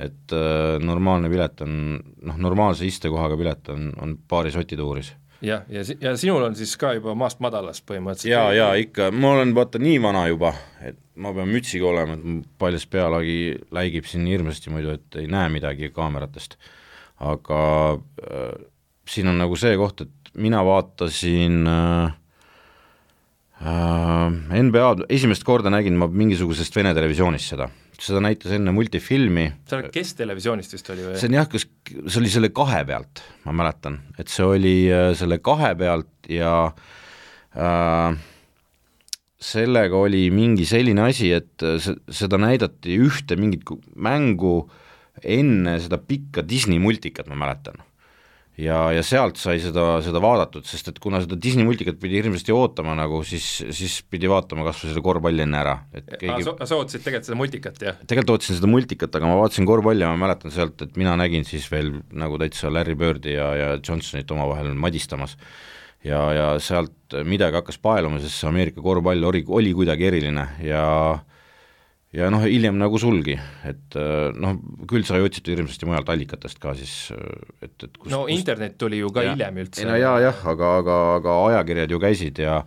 et äh, normaalne pilet on, noh, normaalse istekohaga pilet on, on paari sotituuris jah, ja, ja, ja sinul on siis ka juba maast madalast põhimõtteliselt? jaa, jaa ikka, ma olen vaata nii vana juba, et ma pean mütsiga olema, et paljas pealagi läigib siin hirmsasti muidu, et ei näe midagi kaameratest. aga äh, siin on nagu see koht, et mina vaatasin äh, äh, NBA-d, esimest korda nägin ma mingisugusest Vene televisioonist seda seda näitas enne multifilmi. see oli Kes televisioonist vist oli või? see on jah, kas, see oli selle kahe pealt, ma mäletan, et see oli äh, selle kahe pealt ja äh, sellega oli mingi selline asi, et äh, seda näidati ühte mingit mängu enne seda pikka Disney multikat, ma mäletan ja, ja sealt sai seda, seda vaadatud, sest et kuna seda Disney multikat pidi hirmsasti ootama nagu, siis, siis pidi vaatama kas või seda korvpalli enne ära, et keegi sa, sa ootasid tegelikult seda multikat, jah? tegelikult ootasin seda multikat, aga ma vaatasin korvpalli ja ma mäletan sealt, et mina nägin siis veel nagu täitsa Larry Birdi ja, ja Johnsonit omavahel madistamas. ja, ja sealt midagi hakkas paeluma, sest see Ameerika korvpall oli, oli kuidagi eriline ja ja noh, hiljem nagu sulgi, et äh, noh, küll sai otsitud hirmsasti mujalt allikatest ka siis, äh, et, et kus no kus, internet tuli ju ka ja, hiljem üldse. ei no jaa, jah, aga, aga, aga ajakirjad ju käisid ja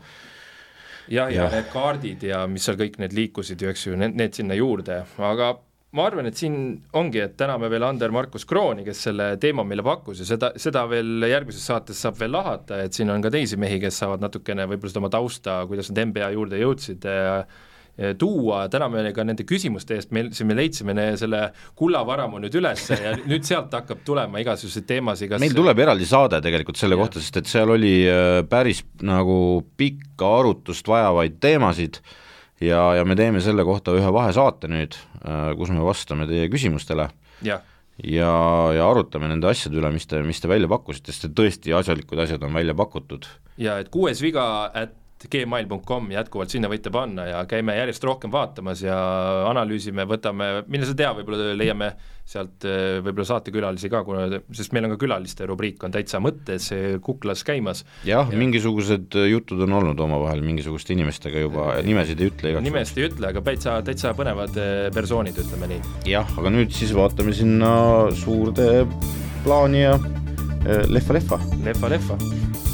jah, ja, ja. need kaardid ja mis seal kõik need liikusid ju, eks ju, need, need sinna juurde, aga ma arvan, et siin ongi, et täname veel Ander Markus Krooni, kes selle teema meile pakkus ja seda, seda veel järgmises saates saab veel lahata, et siin on ka teisi mehi, kes saavad natukene võib-olla seda oma tausta, kuidas nad NBA juurde jõudsid äh, tuua, täname ka nende küsimuste eest, meil, siin me leidsime selle kullavaramu nüüd üles ja [LAUGHS] nüüd sealt hakkab tulema igasuguseid teemasid, kas meil tuleb eraldi saade tegelikult selle ja. kohta, sest et seal oli äh, päris nagu pikka arutust vajavaid teemasid ja, ja me teeme selle kohta ühe vahesaate nüüd, äh, kus me vastame teie küsimustele. ja ja, ja arutame nende asjade üle, mis te, mis te välja pakkusite, sest tõesti asjalikud asjad on välja pakutud. ja et kuues viga, et gmail.com jätkuvalt sinna võite panna ja käime järjest rohkem vaatamas ja analüüsime, võtame, mine sa tea, võib-olla leiame sealt eh, võib-olla saatekülalisi ka, kuna, sest meil on ka külaliste rubriik on täitsa mõttes kuklas käimas. jah ja., mingisugused jutud on olnud omavahel mingisuguste inimestega juba, nimesid ei ütle igaks nimesid ei ütle, aga täitsa, täitsa põnevad eh, persoonid, ütleme nii. jah, aga nüüd siis vaatame sinna suurde plaani ja eh, lehva-lehva. lehva-lehva